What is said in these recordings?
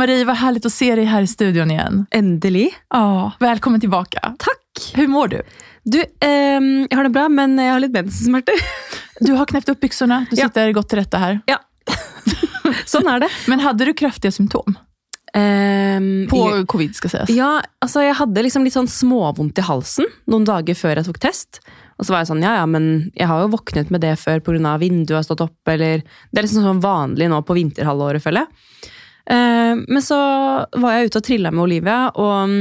Marie, vad härligt att se dig här i studion igen. Endelig. Ja, välkommen tillbaka. Takk. Hur mår du? Du, ehm, jeg har det bra, men jeg har litt mensensmerter. Du har knäppt upp byxorna, du Ja. sitter gott til rätta här. Ja. sånn er det. Men hade du kraftiga symptom Ehm, på covid ska sägas? Ja, altså jeg hadde liksom litt sånn småvondt i halsen noen dager før jeg tok test. Og så var jeg sånn, ja ja, men jeg har jo våknet med det før pga. vinduet har stått opp, eller Det er liksom sånn vanlig nå på vinterhalvåret, føler jeg. Ehm, men så var jeg ute og trilla med Olivia, og mm,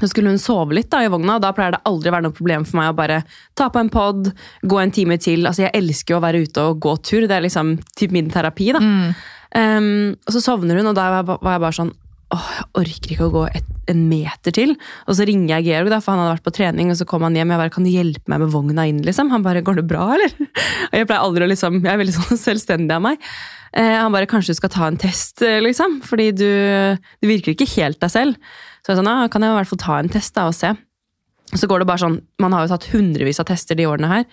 så skulle hun sove litt da i vogna, og da pleier det aldri å være noe problem for meg å bare ta på en pod, gå en time til. Altså, jeg elsker jo å være ute og gå tur, det er liksom typ min terapi, da. Mm. Um, og så sovner hun, og da var jeg bare sånn Åh, jeg orker ikke å gå et, en meter til. Og så ringer jeg Georg, da, for han hadde vært på trening, og så kom han hjem. Jeg bare, kan du hjelpe meg med vogna inn, liksom? Han bare, går det bra, eller? Og jeg pleier aldri å liksom, jeg er veldig sånn selvstendig av meg. Eh, han bare, kanskje du skal ta en test, liksom? Fordi du, du virker ikke helt deg selv. Så jeg sånn, ja, kan jeg i hvert fall ta en test da, og se. Og så går det bare sånn, man har jo tatt hundrevis av tester de årene her,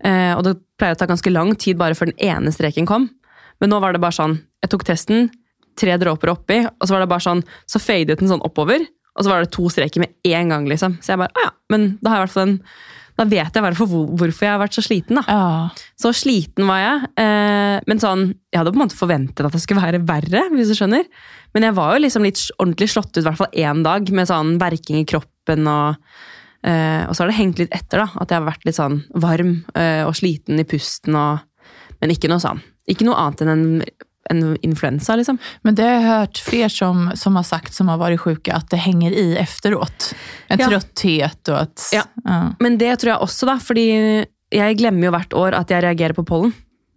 eh, og det pleier å ta ganske lang tid bare før den ene streken kom. Men nå var det bare sånn, jeg tok testen, tre dråper oppi, og så var det bare sånn, så fadet den sånn oppover, og så var det to streker med en gang, liksom. Så jeg bare, ah, ja, men da har jeg i hvert fall en, da vet jeg fall hvorfor jeg har vært så sliten, da. Ja. Så sliten var jeg, eh, men sånn, jeg hadde på en måte forventet at det skulle være verre, hvis du skjønner. Men jeg var jo liksom litt ordentlig slått ut, i hvert fall én dag, med sånn verking i kroppen og eh, Og så har det hengt litt etter, da. At jeg har vært litt sånn varm eh, og sliten i pusten og Men ikke noe sånn. Ikke noe annet enn en, en influensa, liksom. Men det har jag hört fler som, som har sagt, som har varit sjuka, att det hänger i efteråt. En Ja. trötthet och att... Ja. Men det tror jeg også, da, fordi jeg glemmer jo hvert år at jeg reagerer på pollen.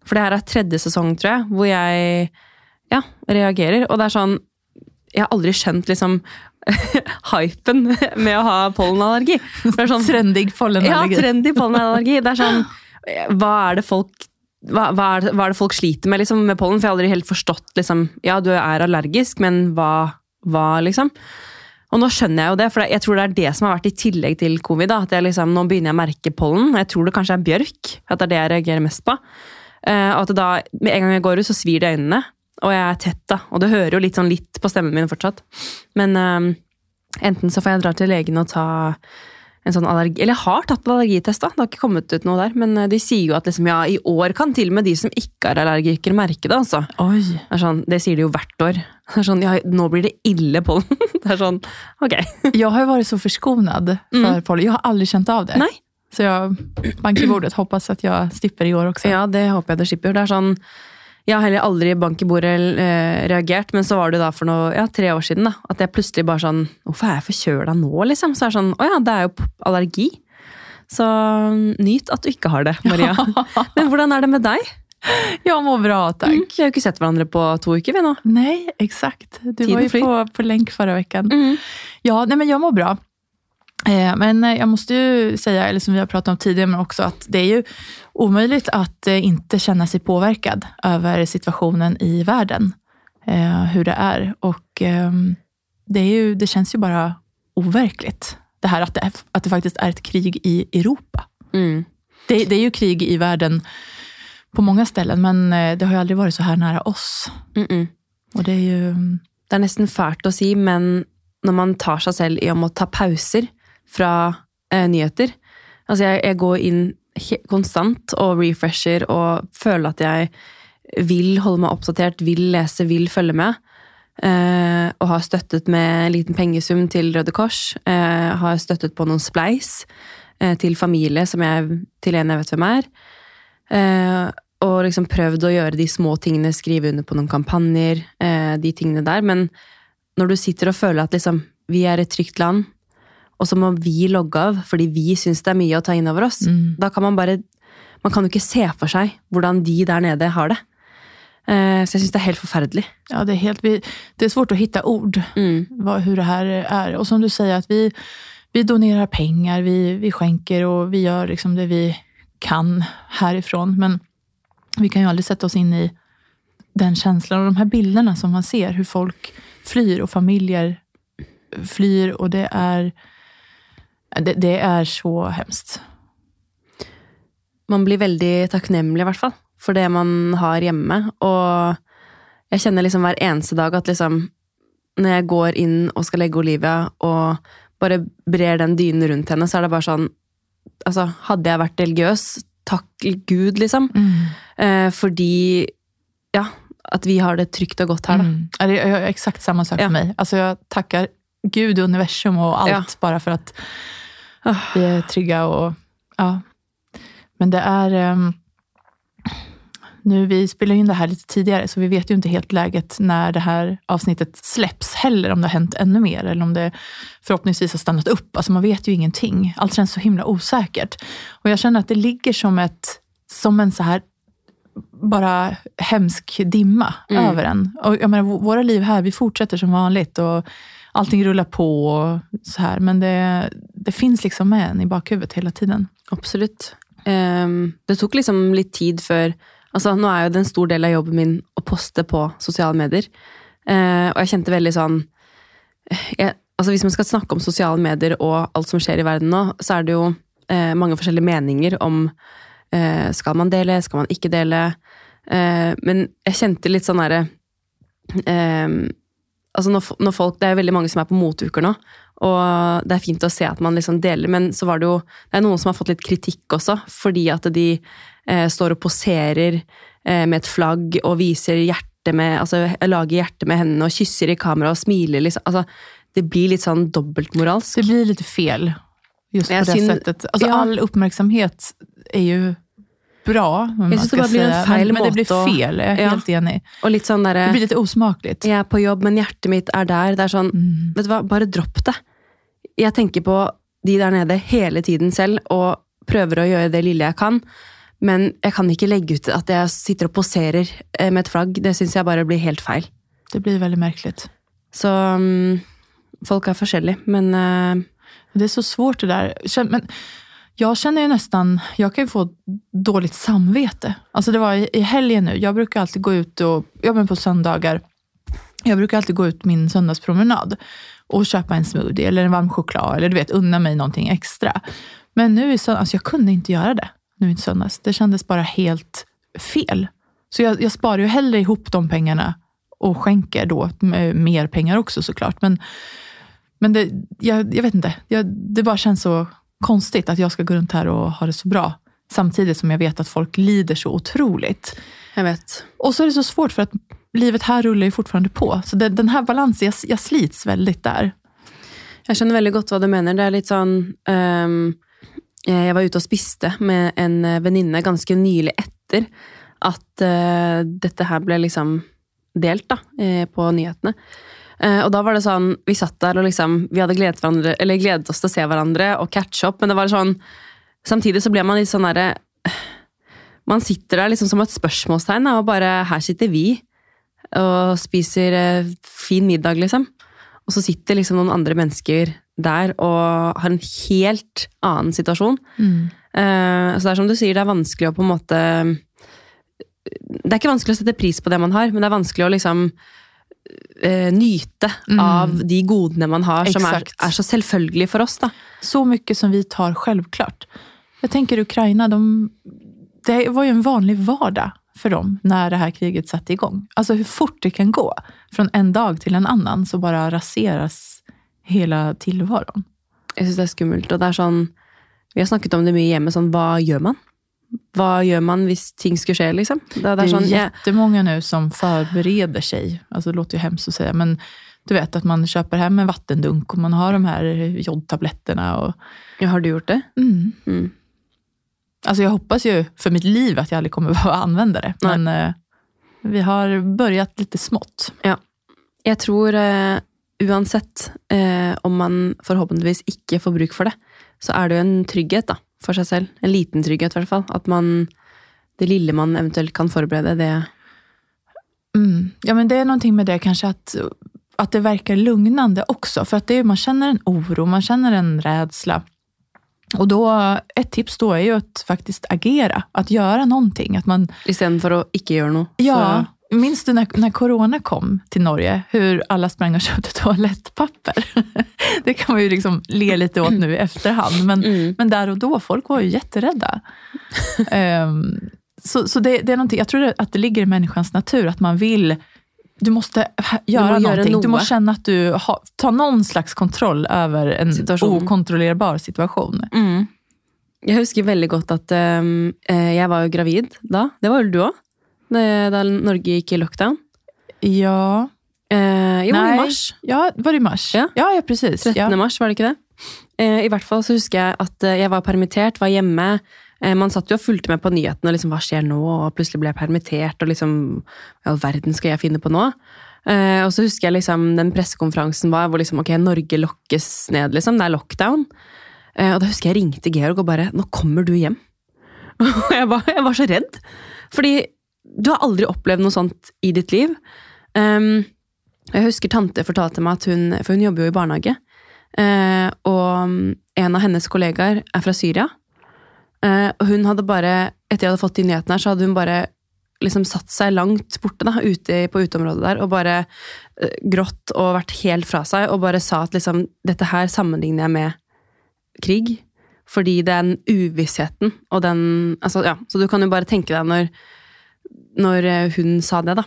For det her er tredje sesong, tror jeg, hvor jeg ja, reagerer. Og det er sånn Jeg har aldri skjønt liksom hypen med å ha pollenallergi. Er sånn, Trendig ja, trendy pollenallergi. Det er sånn Hva er det folk hva, hva, er, hva er det folk sliter med liksom, med pollen? For jeg har aldri helt forstått liksom, Ja, du er allergisk, men hva, hva liksom? Og nå skjønner jeg jo det, for jeg tror det er det som har vært i tillegg til covid. Da, at jeg liksom, nå begynner jeg å merke pollen. Jeg tror det kanskje er bjørk. At det er det jeg reagerer mest på. Og at da, med en gang jeg går ut, så svir det i øynene. Og jeg er tett, da. Og det hører jo litt sånn litt på stemmen min fortsatt. Men uh, enten så får jeg dra til legen og ta en sånn allergi... Eller jeg har tatt allergitest, da. Det har ikke kommet ut noe der. Men eh, de sier jo at liksom, ja, i år kan til og med de som ikke er allergikere, merke det, altså. Oi. Det, er sånn, det sier de jo hvert år. Det er sånn, ja, nå blir det ille pollen. Det er sånn, ok. Jeg har jo vært så förskonad för pollen. Jeg har aldri kjent av det. Nei. Så jeg banker i bordet, Håper at jeg slipper i år også. Ja, det håper jeg det slipper. Det er sånn, jeg har heller aldri bank i bordet eh, reagert, men så var det da for noe, ja, tre år siden da, at jeg plutselig bare sånn, hvorfor er jeg forkjøla nå, liksom? Så er det sånn, å ja, det er jo allergi. Så nyt at du ikke har det, Maria. Men hvordan er det med deg? Ja, må bra, takk. Mm, Vi har jo ikke sett hverandre på to uker, vi nå. Nei, eksakt. Du Tiden var jo på, på lenk forrige veckan. Mm. Ja, nei, men jeg må bra. Eh, Men eh, jag måste ju säga, eller som vi har pratat om tidigare, men också att det är ju omöjligt att eh, inte känna sig påverkad över situationen i världen. Hur det är. Och ehm, det, är ju, det känns ju bara overkligt. Det här att det, är, att det faktiskt är ett krig i Europa. Mm. Det, det är ju krig i världen på många ställen, men det har ju aldrig varit så här nära oss. Mm -mm. Och det är ju... Det er nesten fælt å si, men når man tar seg selv i å må ta pauser fra eh, nyheter Altså, jeg, jeg går inn konstant og refresher og føler at jeg vil holde meg oppdatert, vil lese, vil følge med. Eh, og har støttet med en liten pengesum til Røde Kors. Eh, har støttet på noen spleis eh, til familie som jeg, til en jeg vet hvem er. Eh, og liksom prøvd å gjøre de små tingene, skrive under på noen kampanjer, eh, de tingene der. Men når du sitter og føler at liksom, vi er et trygt land, og så må vi logge av fordi vi syns det er mye å ta inn over oss, Mm. da kan man bare Man kan jo ikke se for seg hvordan de der nede har det. Eh, så jeg syns det er helt forferdelig. Ja, det er helt, det er svårt å finne ord Mm. hur det her er. Og som du sier, at vi, vi donerer penger, vi, vi skjenker, og vi gjør liksom det vi kan herifra. Men vi kan jo aldri sette oss inn i den känslan og de här bilderna som man ser, hur folk flyr og familjer flyr og det är, det, det er så hemskt. man blir veldig takknemlig, i hvert fall, for det man har hjemme. Og jeg kjenner liksom hver eneste dag at liksom når jeg går inn og skal legge Olivia, og bare brer den dynen rundt henne, så er det bare sånn Altså, hadde jeg vært religiøs, takk Gud, liksom. Eh, fordi Ja, at vi har det trygt og godt her, da. Mm. Det är exakt samme sak Ja. meg. mig. Alltså jeg tackar Gud, universum og alt, Ja. bare for at vi er trygge og ja. Men det er um, nu, vi spiller in det här lite tidigare, så vi vet ju inte helt läget när det här avsnittet släpps heller, om det har hänt ännu mer eller om det förhoppningsvis har stannat upp. Alltså man vet ju ingenting. Allt känns så himla osäkert. Och jag känner att det ligger som, ett, som en så här bara hemsk dimma Mm. över en. Och jag menar, våra liv här, vi fortsätter som vanligt och allting rullar på och så här. Men det, det finns liksom med en i bakhuvudet hela tiden. Absolutt. Um, det tok liksom litt tid før Altså, nå er jo det en stor del av jobben min å poste på sosiale medier. Uh, og jeg kjente veldig sånn jeg, altså Hvis man skal snakke om sosiale medier og alt som skjer i verden nå, så er det jo uh, mange forskjellige meninger om uh, Skal man dele, skal man ikke dele? Eh, men jeg kjente litt sånn derre eh, altså når, når folk, Det er veldig mange som er på motuker nå, og det er fint å se at man liksom deler, men så var det jo det er noen som har fått litt kritikk også, fordi at de eh, står og poserer eh, med et flagg og viser hjerte med, altså lager hjerte med hendene og kysser i kamera og smiler. Liksom. Altså, det blir litt sånn dobbeltmoralsk. Det blir litt fel just på det settet. Alltså, ja. All oppmerksomhet er ju bra, Men, jeg synes det bare blir en feil men, men, men det blir fel, Jeg er Ja. helt enig. Sånn der, Det blir litt usmakelig. Jeg er på jobb, men hjertet mitt er der. Det er sånn Mm. Vet du hva, bare dropp det. Jeg tenker på de der nede hele tiden selv, og prøver å gjøre det lille jeg kan. Men jeg kan ikke legge ut at jeg sitter og poserer eh, med et flagg. Det syns jeg bare blir helt feil. Det blir veldig merkelig. Så mm, folk er forskjellige, men uh, Det er så svårt det der. Men jag känner ju nästan, jag kan ju få dåligt samvete. Alltså det var i, i helgen nu, jag brukar alltid gå ut och, ja men på söndagar, jag brukar alltid gå ut min söndagspromenad och köpa en smoothie eller en varm choklad eller du vet, unna mig någonting extra. Men nu i söndags, alltså jag kunde inte göra det nu i söndags. Det kändes bara helt fel. Så jag, jag sparar ju hellre ihop de pengarna och skänker då mer pengar också såklart. Men men det, jag, jag vet inte, jag, det bara känns så konstigt att jag ska gå runt här och ha det så bra. Samtidigt som jag vet att folk lider så otroligt. jeg vet. Och så är det så svårt för att livet här rullar ju fortfarande på. Så det, den här balansen, jag, jag slits väldigt där. Jeg skjønner veldig godt hva du mener. Det er litt sånn um, Jeg var ute og spiste med en eh, venninne ganske nylig etter at uh, dette her ble liksom delt da, eh, på nyhetene. Eh, og da var det sånn Vi satt der og liksom Vi hadde gledet, eller gledet oss til å se hverandre og catche opp, men det var sånn Samtidig så ble man litt sånn derre Man sitter der liksom som et spørsmålstegn, og bare Her sitter vi og spiser eh, fin middag, liksom. Og så sitter liksom noen andre mennesker der og har en helt annen situasjon. Mm. så det er som du sier, det er vanskelig å på en måte Det er ikke vanskelig å sette pris på det man har, men det er vanskelig å liksom eh, nyte Mm. av de godene man har, som er, er så selvfølgelig for oss. da. Så mye som vi tar selvklart. Jeg tenker Ukraina, de, det var jo en vanlig vardag for dem når det her kriget satte i gang. Altså hvor fort det kan gå. Fra en dag til en annen så bare raseres hela tilværelsen. Jeg syns det er skummelt. Og det er sånn Vi har snakket om det mye hjemme. sånn, Hva gjør man? Hva gjør man hvis ting skulle skje, liksom? Det, det Det er sånn, jättemånga nu som förbereder seg. Alltså det låter jo hemskt å si, men du vet at man kjøper hem en vattendunk og man har de her jodtabletterna. Og... Ja, Har du gjort det? mm. Mm. Alltså jeg hoppas ju för mitt liv at jeg aldri kommer behöva använda det. Men eh, vi har börjat litt smått. Ja. Jeg tror uh, uansett uh, om man forhåpentligvis ikke får bruk for det, så er det jo en trygghet da, for seg selv. En liten trygghet, i hvert fall. At man Det lille man eventuelt kan forberede, det Mm. Ja, men det er noe med det kanskje at at det verkar lugnande også, for at det är, man kjenner en oro, man kjenner en rädsla. Og da, Et tips da er jo att faktisk agere, att gjøre noe. Att man, Istedenfor å ikke gjøre noe. ja, minns du när, när corona kom till Norge, hur alla sprang och köpte toalettpapper? det kan man ju liksom le lite åt nu i efterhand. Men, mm. men där och då, folk var ju jätterädda. um, så så det, det är någonting, jag tror att det ligger i människans natur att man vill du måste gjøre noe. någonting. Du må måste känna att du har, tar någon slags kontroll över en Situation. okontrollerbar situation. Jeg husker veldig godt at ehm, eh, jeg var jo gravid da. Det var vel du òg? Da Norge gikk i lockdown. Ja, Eh, jo, i mars. ja, var det i mars? Ja. ja, ja precis. 13. Ja. mars, var det ikke det? Eh, I hvert fall så husker jeg at eh, jeg var permittert, var hjemme. Eh, man satt jo og fulgte med på nyhetene, og liksom, hva skjer nå? Og plutselig ble jeg permittert, og liksom, hva i all verden skal jeg finne på nå? Eh, og så husker jeg liksom den pressekonferansen var hvor liksom, ok, Norge lokkes ned, liksom. Det er lockdown. Eh, og da husker jeg ringte Georg og bare, nå kommer du hjem. Og jeg var, jeg var så redd. Fordi du har aldri opplevd noe sånt i ditt liv. Um, jeg husker tante fortalte meg at hun, for hun jobber jo i barnehage, Uh, og en av hennes kollegaer er fra Syria. Uh, og hun hadde bare, etter jeg hadde fått de nyhetene her, så hadde hun bare liksom satt seg langt borte da, ute på uteområdet der, og bare uh, grått og vært helt fra seg, og bare sa at liksom, dette her sammenligner jeg med krig. Fordi den uvissheten og den altså, ja, Så du kan jo bare tenke deg når, når eh, hun sa det, da.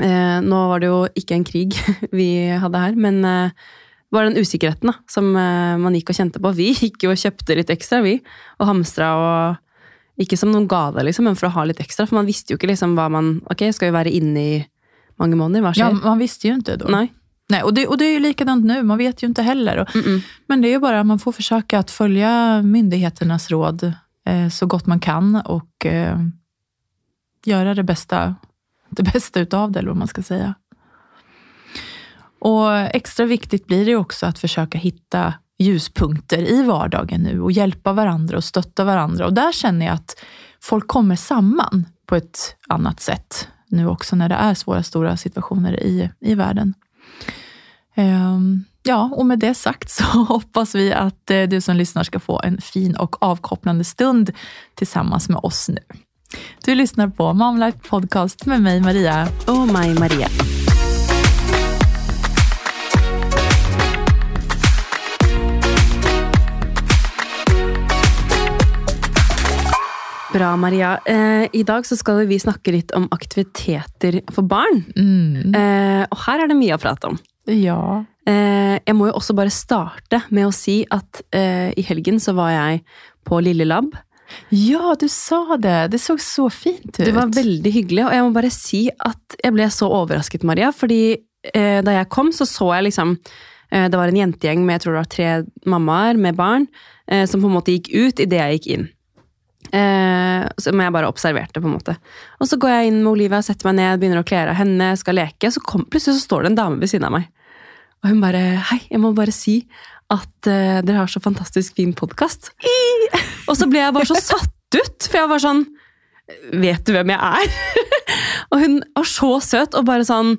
Eh, nå var det jo ikke en krig vi hadde her, men eh, var den usikkerheten da, som eh, man gikk og kjente på. Vi gikk jo og kjøpte litt ekstra, vi, og hamstra og Ikke som noen gave, liksom, men for å ha litt ekstra, for man visste jo ikke liksom hva man Ok, skal vi være inne i mange måneder? Hva skjer? Ja, man visste jo ikke da. Nei. Nej, och, det, och det är ju likadant nu, man vet ju inte heller. Mm -mm. Men det är ju bara man får försöka att följa myndigheternas råd eh, så gott man kan och eh, göra det bästa, det bästa utav det, eller vad man ska säga. Och extra viktigt blir det ju också att försöka hitta ljuspunkter i vardagen nu och hjälpa varandra och stötta varandra. Och där känner jag att folk kommer samman på ett annat sätt nu också när det är svåra, stora situationer i, i världen. Ehm, Ja, och med det sagt så hoppas vi att eh, du som lyssnar ska få en fin och avkopplande stund tillsammans med oss nu. Du lyssnar på Momlife Podcast med mig Maria. Og meg, Maria. Bra, Maria. Eh, I dag så skal vi snakke litt om aktiviteter for barn. Mm. Eh, og her er det mye å prate om. Ja. Eh, jeg må jo også bare starte med å si at eh, i helgen så var jeg på Lille Lab. Ja, du sa det. Det så så fint ut. Det var veldig hyggelig, og jeg må bare si at jeg ble så overrasket, Maria. Fordi eh, da jeg kom, så så jeg liksom eh, Det var en jentegjeng med jeg tror det var tre mammaer med barn, eh, som på en måte gikk ut idet jeg gikk inn. Eh, som jeg bare observerte, på en måte. Og så går jeg inn med Olivia, setter meg ned, begynner å kle av henne, skal leke. Så kom, plutselig så står det en dame ved siden av meg. Og hun bare Hei, jeg må bare si at uh, dere har så fantastisk fin podkast. Og så ble jeg bare så satt ut, for jeg var sånn Vet du hvem jeg er? og hun var så søt og bare sånn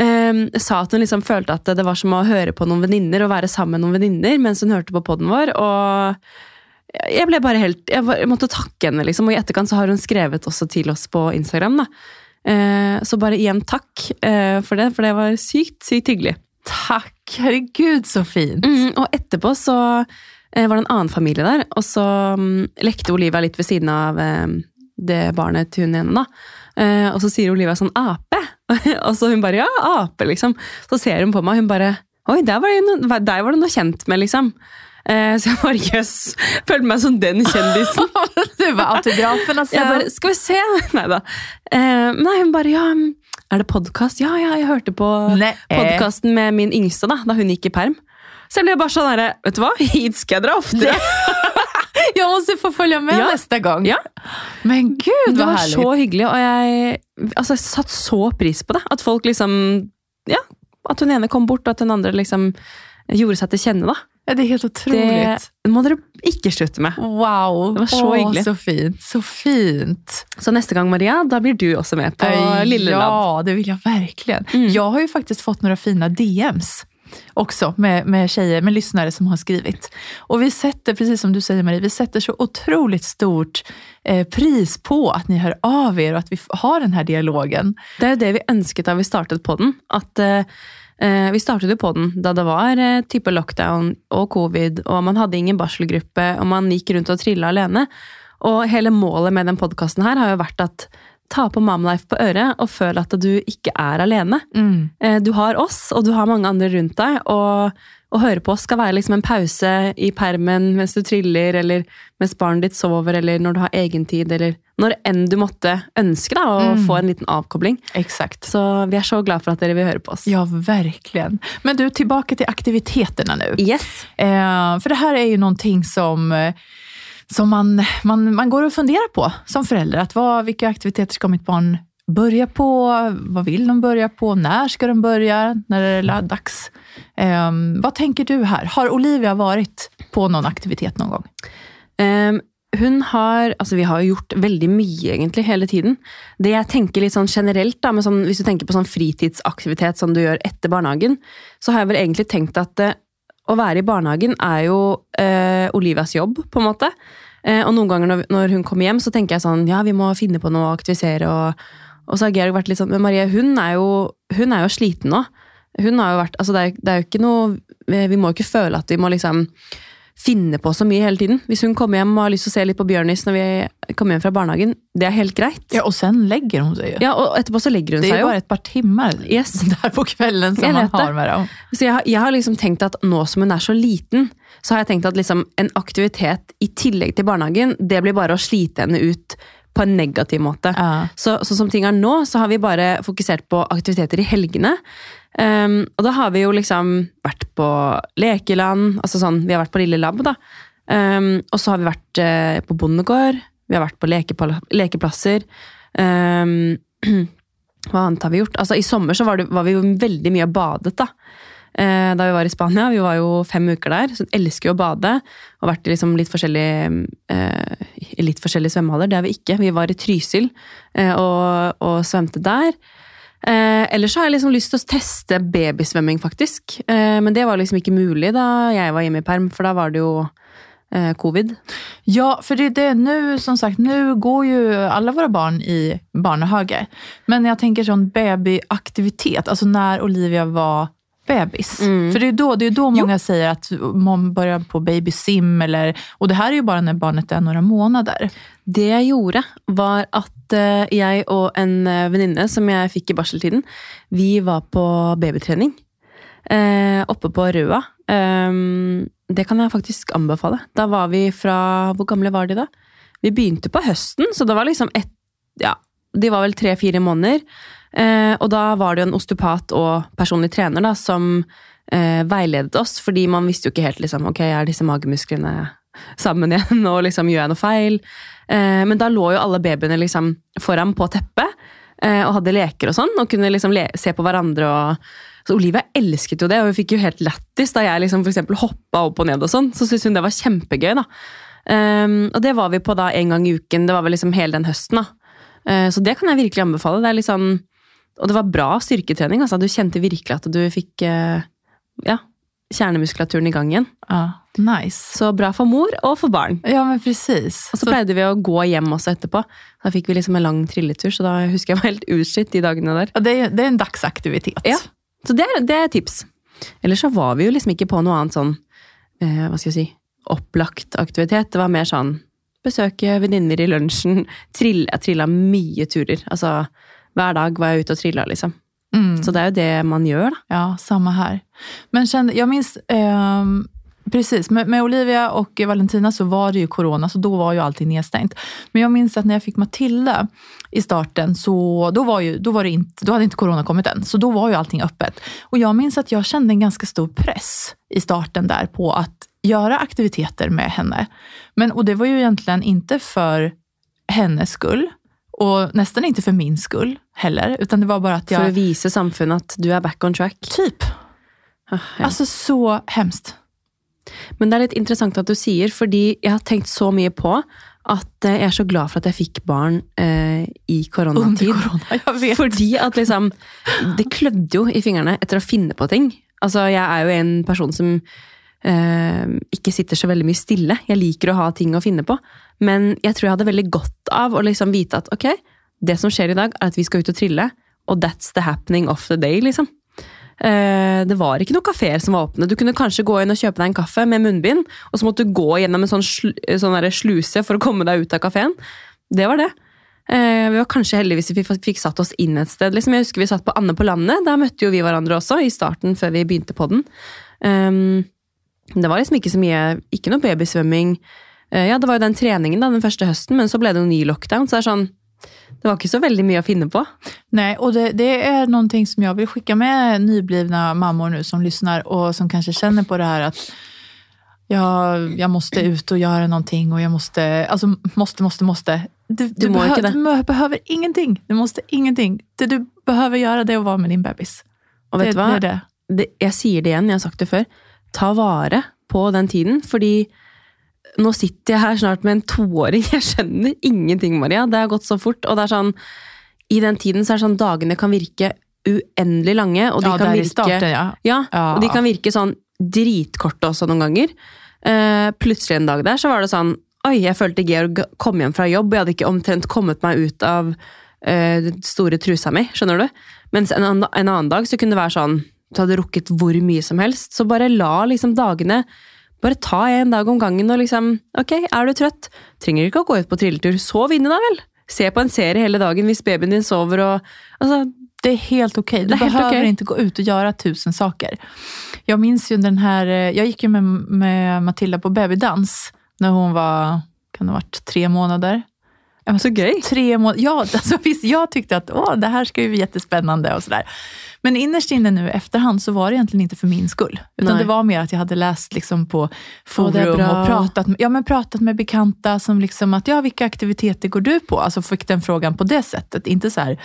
um, sa at hun liksom følte at det var som å høre på noen venninner og være sammen med noen venninner mens hun hørte på poden vår. Og jeg ble bare helt Jeg, måtte takke henne, liksom. Og i etterkant så har hun skrevet også til oss på Instagram. da. Eh, så bare igjen takk eh, for det, for det var sykt, sykt hyggelig. Tack! Herregud, så fint. Mm, og etterpå så eh, var det en annen familie der, og så um, lekte Olivia litt ved siden av eh, det barnet til hun ene, da. Eh, og så sier Olivia sånn 'ape', og så hun bare 'ja, ape', liksom. Så ser hun på meg, og hun bare 'oi, der var det noe, var det noe kjent med', liksom. Eh, så jeg bare jøss, følte meg som den kjendisen. Du var autograferna Jeg bare 'skal vi se', nei da. Eh, nei, hun bare 'ja, mm, er det podkast?' Ja, ja, jeg hørte på podkasten med min yngste da, da hun gikk i perm. Så jeg ble bare sånn herre, vet du hva, hit skal jeg dra oftere. må måste få følge med Ja. neste gang. Ja. Men gud Det var härligt. så hyggelig, og jeg, altså, jeg satt så pris på det. At folk liksom Ja, at hun ene kom bort, og at den andre liksom gjorde seg til kjenne, da. Ja, det er helt utrolig. Det må dere ikke slutte med. Wow, Det var så Åh, hyggelig. så fint. Så fint. Så neste gang, Maria, da blir du også med på Lilleland. Ja, det vil jeg virkelig. Mm. Jeg har jo faktisk fått noen fina DMs också med, med tjejer, med lyssnare som har skrivit. Och vi sätter, precis som du säger Marie, vi sätter så otroligt stort eh, pris på at ni hör av er og at vi har den här dialogen. Det er jo det vi ønsket da vi startet på den. At eh, Vi startet jo på den da det var eh, type lockdown og covid, og man hadde ingen barselgruppe, og man gikk rundt og trilla alene. Og hele målet med den podkasten her har jo vært at ta på Momlife på øret og føl at du ikke er alene. Mm. Eh, Du har oss, og du har mange andre rundt deg. Og å høre på skal være liksom en pause i permen mens du triller, eller mens barnet ditt sover, eller når du har egentid, eller når enn du måtte ønske da, å Mm. få en liten avkobling. Exakt. Så vi er så glad for at dere vil høre på oss. Ja, verkligen. Men du, tilbake til aktiviteterna nå. Yes. Eh, for det her er jo noe som, eh, som man, man, man går og funderer på som foreldre. Att vad, vilka aktiviteter skal mitt barn börja på? Hva vil de börja på? Når skal de börja? När är det dags? Eh, hva tenker du her? Har Olivia vært på noen aktivitet noen gang? Ehm, hun har, altså Vi har jo gjort veldig mye egentlig hele tiden. Det jeg tenker litt sånn generelt, da, sånn, hvis du tenker på sånn fritidsaktivitet som du gjør etter barnehagen, så har jeg vel egentlig tenkt at eh, å være i barnehagen er jo eh, Olivias jobb, på en måte. Eh, og noen ganger når, når hun kommer hjem, så tenker jeg sånn ja, vi må finne på noe å aktivisere. Og, og så har Georg vært litt sånn Men Marie, hun er jo, hun er jo sliten nå. Hun har jo vært, altså det, er, det er jo ikke noe Vi må jo ikke føle at vi må liksom finne på så mye hele tiden. Hvis hun kommer hjem og har lyst til å se litt på Bjørnis når vi kommer hjem fra barnehagen, det er helt greit. Ja, Og sen legger hun seg jo. Ja, og etterpå så legger hun seg jo. Det er jo. bare et par timer Yes. der på kvelden som man har med dem. Så jeg, har- jeg har liksom tenkt at nå som hun er så liten, så har jeg tenkt at liksom en aktivitet i tillegg til barnehagen, det blir bare å slite henne ut på en negativ måte. Ja. Så, så som ting er nå, så har vi bare fokusert på aktiviteter i helgene. Um, og da har vi jo liksom vært på lekeland, altså sånn, vi har vært på Lille Lab, da. Um, og så har vi vært uh, på bondegård, vi har vært på lekepla- lekeplasser. Um, hva annet har vi gjort? Altså I sommer så var, det, var vi jo veldig mye og badet, da. Eh, da vi var i Spania. Vi var jo fem uker der, så jeg elsker jo å bade. Og vært i liksom litt forskjellige eh, litt forskjellige svømmehaller. Det har vi ikke. Vi var i Trysil og, og svømte der. Eh, ellers har jeg liksom lyst til å teste babysvømming, faktisk. Eh, men det var liksom ikke mulig da jeg var hjemme i perm, for da var det jo eh, covid. Ja, för det det nu, som sagt, nu går ju alla våra barn i barnehage. Men jag tänker sån babyaktivitet, alltså när Olivia var bebis. Mm. För det är då, det är då många säger att man börjar på babysim, eller, och det här är ju bara när barnet är några månader. Det jeg gjorde, var at eh, jeg og en eh, venninne som jeg fikk i barseltiden, vi var på babytrening eh, oppe på Røa. Um, det kan jeg faktisk anbefale. Da var vi fra Hvor gamle var de da? Vi begynte på høsten, så det var liksom ett Ja, de var vel tre-fire måneder. Eh, og da var det jo en osteopat og personlig trener da, som eh, veiledet oss, fordi man visste jo ikke helt liksom, ok, er disse magemusklene sammen igjen, og liksom gjør jeg noe feil? Eh, men da lå jo alle babyene liksom foran på teppet og hadde leker og sånn, og kunne liksom se på hverandre. og så Olivia elsket jo det, og hun fikk jo helt lættis da jeg liksom for hoppa opp og ned. og sånn, Så syntes hun det var kjempegøy. da. Um, og det var vi på da en gang i uken. Det var vel liksom hele den høsten. da. Uh, så det kan jeg virkelig anbefale. Det er litt sånn, og det var bra styrketrening. altså Du kjente virkelig at du fikk eh, ja, kjernemuskulaturen i gang igjen. Ja, nice. Så bra for mor og for barn. Ja, men precis. Og så pleide vi å gå hjem også etterpå. Da fikk vi liksom en lang trilletur, så da husker jeg var helt utslitt de dagene der. Det, er, det är en dagsaktivitet. Ja. Så det er, det er et tips. Ellers så var vi jo liksom ikke på noe annet sånn, eh, hva skal jeg si, opplagt aktivitet. Det var mer sånn besøke venninner i lunsjen. Trille, jeg trilla mye turer. Altså hver dag var jeg ute og trilla, liksom. Mm. Så det er jo det man gjør, da. Ja, samma här. Men kände, jag minns, ehm, precis, med, med Olivia og Valentina så var det ju corona, så då var ju allting nedstängt. Men jeg minns at når jeg fikk Matilda i starten, så då, var ju, då, var det inte, då hade inte corona kommit än, så då var ju allting öppet. Og jeg minns at jeg kände en ganske stor press i starten där på att göra aktiviteter med henne. Men, och det var ju egentligen inte för hennes skull, och nästan inte för min skull heller, utan det var bara att For jag... å vise samfunnet at du er back on track. Typ. Ah, ja. Altså, så hemskt. Men det er litt interessant at du sier, fordi jeg har tenkt så mye på at eh, jeg er så glad for at jeg fikk barn eh, i Under koronatid. jeg vet. Fordi at liksom Det klødde jo i fingrene etter å finne på ting. Altså, jeg er jo en person som ikke sitter så veldig mye stille. Jeg liker å ha ting å finne på. Men jeg tror jeg hadde veldig godt av å liksom vite at ok, det som skjer i dag, er at vi skal ut og trille, og that's the happening of the day, liksom. Eh, det var ikke noen kafeer som var åpne. Du kunne kanskje gå inn og kjøpe deg en kaffe med munnbind, og så måtte du gå gjennom en sånn, sånn sluse for å komme deg ut av kafeen. Det var det. Eh, vi var kanskje heldige hvis vi fikk satt oss inn et sted. Liksom, jeg husker vi satt på Anne på landet. Der møtte jo vi hverandre også, i starten før vi begynte på den. Um, det var liksom ikke så mye Ikke noe babysvømming. Eh, ja, det var jo den treningen da, den første høsten, men så ble det jo ny lockdown. så det er sånn det var ikke så veldig mye å finne på. Nei, og det, det noen ting som jeg vil skicka med nyblivne mammor nu som lyssnar og som kanskje kjenner på det her at ja, jeg måtte ut og gjøre noe, og jeg måtte Altså måtte, måtte, måtte. Du, du, må behøver, du behøver ingenting. Du måste ingenting. Det du behøver gjøre, det er å være med din bebis. Og vet du hva? det det. det, jeg sier det igjen, jeg har sagt det før. Ta vare på den tiden, fordi nå sitter jeg her snart med en toåring. Jeg skjønner ingenting, Maria. Det har gått så fort. Og det er sånn, i den tiden så er det sånn dagene kan virke uendelig lange, og de Ja, kan virke starten ja. Ja, og de kan virke sånn dritkorte også noen ganger. Uh, plutselig en dag der så var det sånn Oi, jeg følte Georg kom hjem fra jobb, og jeg hadde ikke omtrent kommet meg ut av uh, den store trusa mi. Skjønner du? Mens en, en annen dag så kunne det være sånn Du hadde rukket hvor mye som helst. Så bare la liksom dagene Bare ta en dag om gangen og liksom Ok, er du trøtt? Trenger ikke å gå ut på trilletur. Sov inne, da vel. Se på en serie hele dagen hvis babyen din sover og Altså, Det är helt okej. Du Det är helt behöver okay. inte gå ut och göra tusen saker. Jag minns ju den här, eh, jag gick ju med, med Matilda på babydans när hon var, kan det ha varit tre månader? Ja, så gøy. Tre månader, ja, alltså, visst, jag tyckte att åh, det här ska ju bli jättespännande och sådär. Men innerst inne nu efterhand så var det egentligen inte för min skull. Utan Nej. det var mer att jag hade läst liksom på forum oh, och pratat, ja, men pratat med bekanta som liksom att, ja vilka aktiviteter går du på? Alltså fick den frågan på det sättet. Inte så här,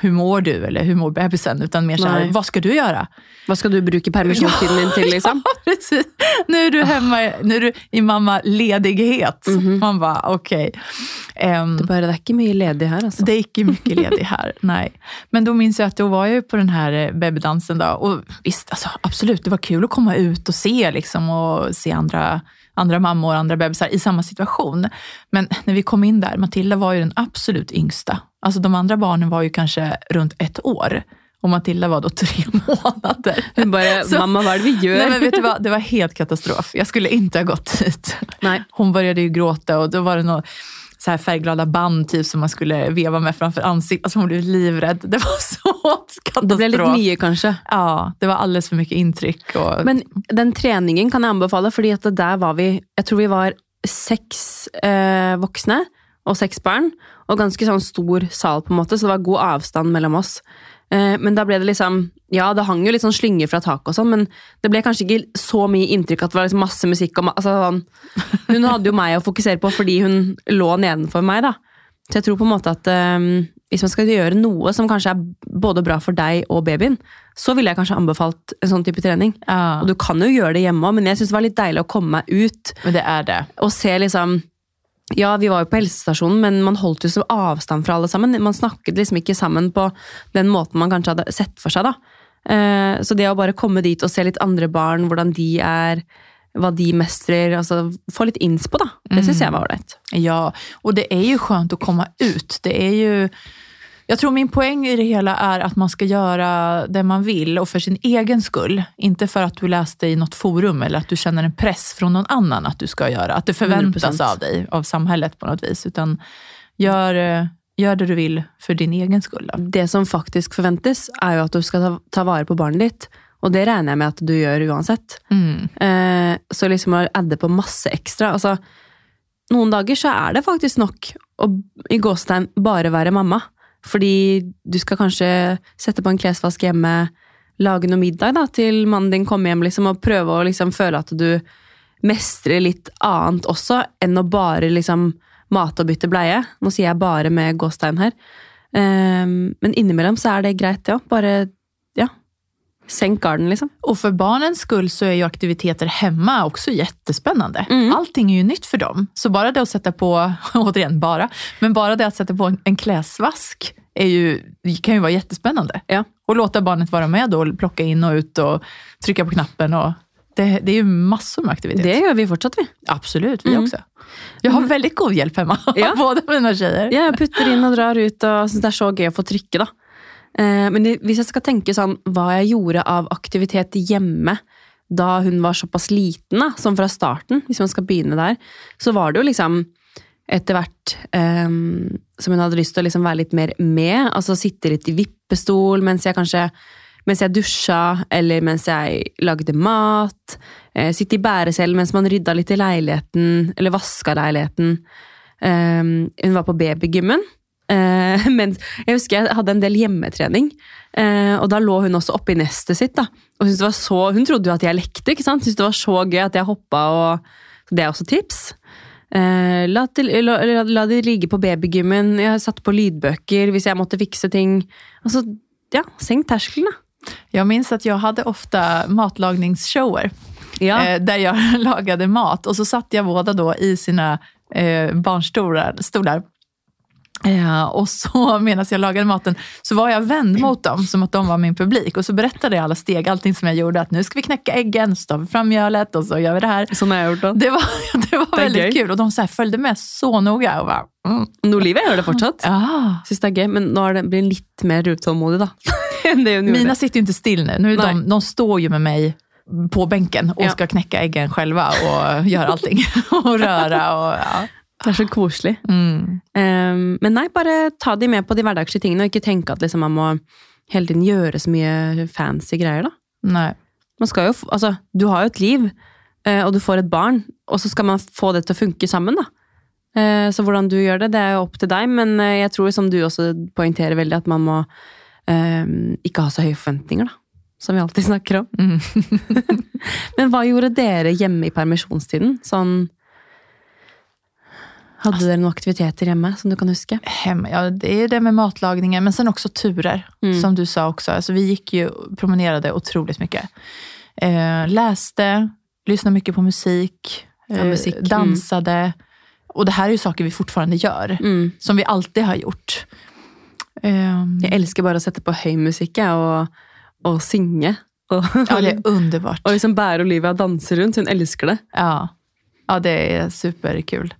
hur mår du eller hur mår bebisen? Utan mer så här, vad ska du göra? Hva skal du bruke permissionstiden din til, liksom? Ja, precis. Nu är du hemma, nu är du i mammaledighet. Man bara, okej. Ehm, Det, bare, det er ikke mye ledig her, altså. det är inte mycket ledig här, nej. Men då minns jag att då var jag på den här eh, babydansen då. Och visst, alltså, absolut, det var kul att komma ut och se liksom, och se andra, andra mammor och andra bebisar i samma situation. Men när vi kom in där, Matilda var ju den absolut yngsta. Alltså de andra barnen var ju kanske runt ett år. Och Matilda var då tre månader. Hun bare Så- 'Mamma, hva er det vi gjør?' Nej, men vet du vad? Det var helt katastrof. Jag skulle inte ha gått dit. Nej. Hon började ju gråta och då var det något så här färgglada band typ, som man skulle veva med framför ansiktet. Alltså hon blev livrädd. Det var så katastrof. Det ble litt mye, kanskje. Ja, det var alldeles för mycket intryck. Och, Men den treningen kan jeg anbefale, fordi at der var vi Jeg tror vi var seks eh, voksne og seks barn, og ganske sånn stor sal, på en måte, så det var god avstand mellom oss. Eh, men da ble det liksom Ja, det hang jo litt sånn slynger fra taket og sånn, men det ble kanskje ikke så mye inntrykk at det var liksom masse musikk og ma altså, sånn. Hun hadde jo meg å fokusere på fordi hun lå nedenfor meg, da. Så jeg tror på en måte at um, hvis man skal gjøre noe som kanskje er både bra for deg og babyen, så ville jeg kanskje anbefalt en sånn type trening. ja, Og du kan jo gjøre det hjemme òg, men jeg syns det var litt deilig å komme meg ut men det er det. og se liksom Ja, vi var jo på helsestasjonen, men man holdt jo så avstand fra alle sammen. Man snakket liksom ikke sammen på den måten man kanskje hadde sett for seg, da. Eh, Så det å bare komme dit og se litt andre barn, hvordan de er, hva de mestrer, altså få litt innspo, da. Det syns jeg var ålreit. Ja, og det er jo skjønt å komme ut. Det er ju... Jag tror min poäng i det hela är att man ska göra det man vill och för sin egen skull. Inte för att du läste i något forum eller att du känner en press från någon annan att du ska göra. Att det förväntas 100%. av dig, av samhället på något vis. Utan gör, eh, gör det du vill för din egen skull. Då. Det som faktisk forventes, er jo at du skal ta, ta vare på barnet ditt. Og det regner jeg med at du gjør uansett. Mm. Eh, så liksom å adde på masse ekstra altså, Noen dager så er det faktisk nok å i gåstegn bare være mamma. Fordi du skal kanskje sette på en klesvask hjemme, lage noe middag da, til mannen din kommer hjem, liksom, og prøve å liksom, føle at du mestrer litt annet også, enn å bare liksom, mate og bytte bleie. Nå sier jeg bare med gåstegn her. Um, men innimellom så er det greit, ja. Bare ja, senk garden, liksom. Och för barnens skull så är ju aktiviteter hemma också jättespännande. Mm. Allting är ju nytt för dem. Så bara det att sätta på, återigen bara, men bara det att sätta på en, en kläsvask är ju, kan ju vara jättespännande. Ja. Och låta barnet vara med då och plocka in och ut och trycka på knappen. Och det, det är ju massor med aktivitet. Det gjør vi fortsatt, vi. Absolut, vi Mm. också. Jeg har veldig god hjelp hjemme. Ja. både mina tjejer. Ja, jeg putter inn og drar ut og syns det er så gøy å få trykke, da. Eh, men hvis jeg skal tenke sånn hva jeg gjorde av aktivitet hjemme da hun var såpass liten, da, som fra starten, hvis man skal begynne der, så var det jo liksom etter hvert um, som hun hadde lyst til å liksom være litt mer med. Altså sitte litt i vippestol mens jeg kanskje mens jeg dusja, eller mens jeg lagde mat. Eh, sitte i bæresel mens man rydda litt i leiligheten, eller vaska leiligheten. Um, hun var på babygymmen. Eh, men jeg husker jeg hadde en del hjemmetrening, eh, og da lå hun også oppi nestet sitt. da, og så, Hun trodde jo at jeg lekte, ikke sant? syntes det var så gøy at jeg hoppa. og så Det er også tips. Eh, la, til, la, la, de ligge på babygymmen. Jeg satt på lydbøker hvis jeg måtte fikse ting. Altså, ja, Senk terskelen, da. Jeg minns at jeg hadde ofte matlagningsshower. Ja. eh, där jag lagade mat. Og så satt jeg båda då i sina eh, barnstolar. Eh, och så medan jag lagade maten så var jag vänd mot dem som att de var min publik. Och så berättade jag alla steg, allting som jag gjorde. Att nu ska vi knäcka äggen, så tar vi fram mjölet och så gör vi det här. Sånn har jeg gjort det. Det var, det var Det väldigt gøy. kul och de så här följde med så noga. Och bara, mm. Olivia gjør det fortsatt. Ja. Syns det er gøy, men nå har det, litt mer utålmodig, da. Mina sitter ju inte still nu. nu är de, de står ju med mig på bänken och Ja. ska knäcka äggen själva och göra allting. och röra och ja. Det er så koselig. Mm. Um, men nei, bare ta de med på de hverdagslige tingene, og ikke tenke at liksom, man må hele tiden gjøre så mye fancy greier. da. Nei. Man skal jo, altså, du har jo et liv, eh, og du får et barn, og så skal man få det til å funke sammen. da. Eh, Så hvordan du gjør det, det er jo opp til deg, men eh, jeg tror som du også poengterer veldig, at man må um, ikke ha så høye forventninger, da. Som vi alltid snakker om. Mm. Men hva gjorde dere hjemme i permisjonstiden? Sånn Hadde dere noen aktiviteter hjemme som du kan huske? Hem, ja, det er det med matlagningen, men sen også turer. Mm. Som du sa også. Alltså, vi gikk jo, promenerade utrolig mye. Eh, leste, lyssnade mye på musik, Ja, eh, musik, mm. dansade. Och det her er jo saker vi fortfarande gjør, Mm. Som vi alltid har gjort. Eh, Jeg elsker bare å sette på høy musikk og, og synge. Og, ja, det er underbart. og liksom bære Olivia og danse rundt. Hun elsker det. Ja. ja, det er superkul.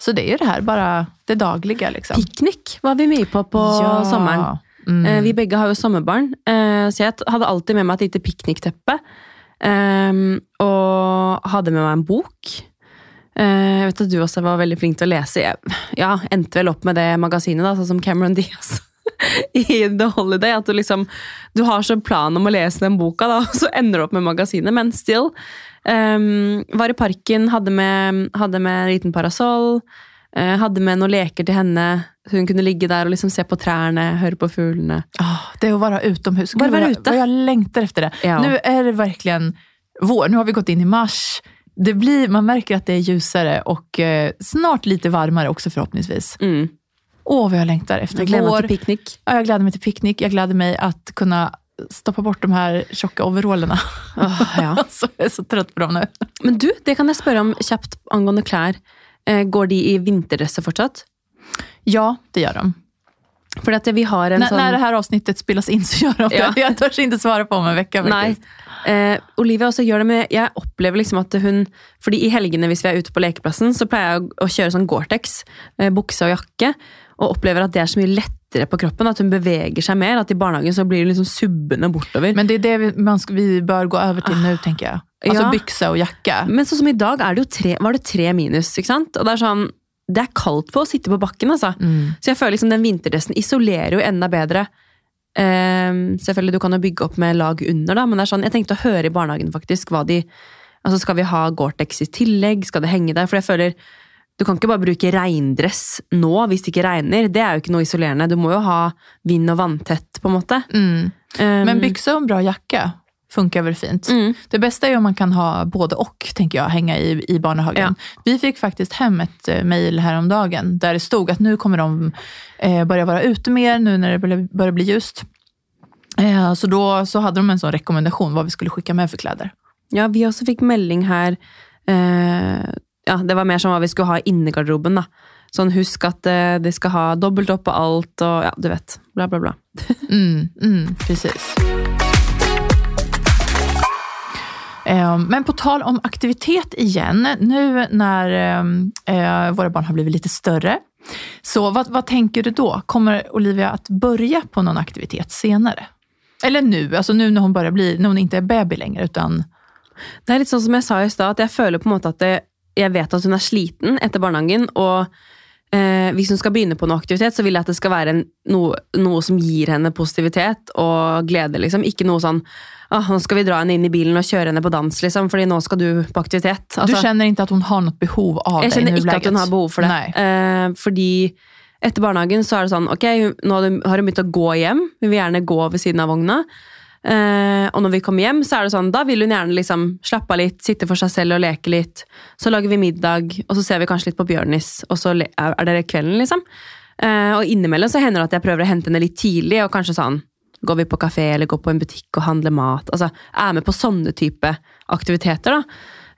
Så det är ju det här, bara det dagliga. Liksom. Piknik var vi mye på på Ja. sommeren. Mm. Eh, Vi begge har jo sommerbarn, eh, så jeg hadde alltid med meg et lite piknikteppe. eh, Og hadde med meg en bok. Jeg vet at du også var veldig flink til å lese. Jeg ja, endte vel opp med det magasinet, da, sånn som Cameron Diaz i The Holiday. At du liksom Du har så plan om å lese den boka, da, og så ender du opp med magasinet. Men still. Um, var i parken, hadde med, hadde med en liten parasoll. eh, hadde med noen leker til henne, hun kunne ligge der og liksom se på trærne, høre på fuglene. Ah, det å være utomhus. Bare være ute. Jeg lengter etter efter det. Ja. Nå er det virkelig vår. Nå har vi gått inn i mars. Det blir, man merker at det er ljusere och eh, snart lite varmere også, forhåpentligvis. Mm. Åh, vad jag längtar efter Jeg gleder vår. meg til piknik. Ja, jag gläder mig till picknick. Jag gläder mig att kunna stoppa bort de här tjocka overallerna. Oh, ja. så jag är så trött på dem nu. Men du, det kan jeg spørre om kjapt angående klær. Eh, Går de i vinterdresser fortsatt? Ja, det gör de. Fordi at vi har en N sånn när det här avsnittet spelas in så gör de det. Ja. Jag törs inte svara på om en vecka faktiskt. Eh, Olivia også gjør det, med jeg opplever liksom at hun Fordi i helgene hvis vi er ute på lekeplassen, så pleier jeg å, å kjøre sånn Gore-Tex, eh, bukse og jakke, og opplever at det er så mye lettere på kroppen, at hun beveger seg mer. At i barnehagen så blir hun liksom subbende bortover. Men, det er det vi, man vi bør gå over til nå, tenker jeg. Altså Ja. og jakke. Men sånn som i dag det tre, var det tre minus, ikke sant? Og det er sånn Det er kaldt på å sitte på bakken, altså. Mm. Så jeg føler liksom den vinterdressen isolerer jo enda bedre. Um, selvfølgelig, du kan jo bygge opp med lag under, da, men det er sånn, jeg tenkte å høre i barnehagen faktisk hva de Altså, Skal vi ha Gore-Tex i tillegg? Skal det henge der? For jeg føler du kan ikke bare bruke regndress nå hvis det ikke regner. Det er jo ikke noe isolerende. Du må jo ha vind- og vanntett, på en måte. Mm. Um, Men bykse og en bra jakke funkar väl fint. mm, Det bästa är om man kan ha både och, tänker jag, hänga i, i barnhagen. Vi fick faktiskt hem ett eh, mejl häromdagen där det stod att nu kommer de eh, börja vara ute mer, nu när det börjar, börjar bli ljust. Eh, så då så hade de en sån rekommendation vad vi skulle skicka med för kläder. Ja, vi også fikk melding her. eh, ja, Det var mer som hva vi skulle ha i innegarderoben. da. Sånn husk at eh, de skal ha dobbelt opp på alt, og ja, du vet. Bla, bla, bla. Mm, mm, precis. Eh, Men på tal om aktivitet igen, nu når eh, våre barn har blivit litt større, så hva tenker tänker du da? Kommer Olivia å begynne på noen aktivitet senere? Eller nå, altså nå når hun, börjar bli, når hun ikke er baby lenger, utan Det er litt sånn som jeg sa i stad, at jeg føler på en måte at det, jeg vet at hun er sliten etter barnehagen, og eh, hvis hun skal begynne på noe aktivitet, så vil jeg at det skal være en, noe, noe som gir henne positivitet og glede, liksom. Ikke noe sånn ah, nå skal vi dra henne inn i bilen og kjøre henne på dans, liksom, fordi nå skal du på aktivitet. du kjenner ikke at hun har noe behov av det Jeg kjenner ikke at hun har behov for det. Eh, fordi etter barnehagen så er det sånn, ok, nå har hun begynt å gå hjem. Hun vil gjerne gå ved siden av vogna. Eh, og når vi kommer hjem, så er det sånn, da vil hun gjerne liksom slappe av litt, sitte for seg selv og leke litt. Så lager vi middag, og så ser vi kanskje litt på Bjørnis, og så er det kvelden, liksom. Eh, og innimellom så hender det at jeg prøver å hente henne litt tidlig, og kanskje sånn, går vi på kafé eller går på en butikk og handler mat. Altså, er med på sånne type aktiviteter, da.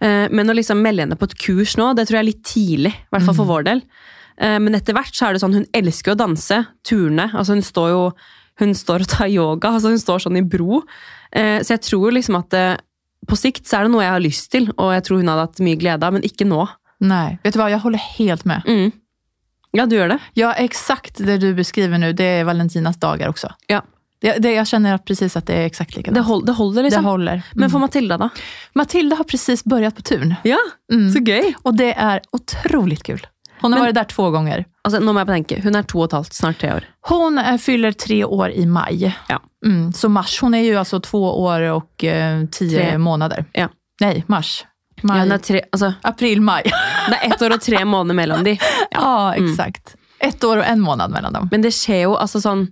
Eh, Men å liksom melde henne på et kurs nå, det tror jeg er litt tidlig, i hvert fall for vår del. Eh, Men etter hvert så er det sånn, hun elsker å danse, turne. Altså hun står jo hun står og tar yoga, altså hun står sånn i bro. Eh, Så jeg tror liksom at eh, på sikt så er det noe jeg har lyst til, og jeg tror hun hadde hatt mye glede av, men ikke nå. Nei. vet du hva, jeg holder helt med. Mm. Ja, du gjør det? Ja, exakt det du beskriver nå, det er Valentinas dager også. Ja. Det, det, jeg kjenner att precis att det er exakt likadant. Det, hold, det holder, Det liksom. håller. Mm. Men for Matilda, da? Matilda har precis börjat på turn. Ja, Mm. så gøy! Og det er otroligt kul. Hun har Men- vært der två gånger. Altså, nå må jeg tenke, hun er to og et halvt, snart tre år. Hon eh, fyller tre år i mai. Ja. Mm, så mars, Hun er jo altså to år og uh, ti måneder. Ja. Nei, mars. Ja, hun altså, April-mai. det er ett år og tre måneder mellom de. Ja, exakt. Ett år og en måned mellom dem. Men det skjer jo altså sånn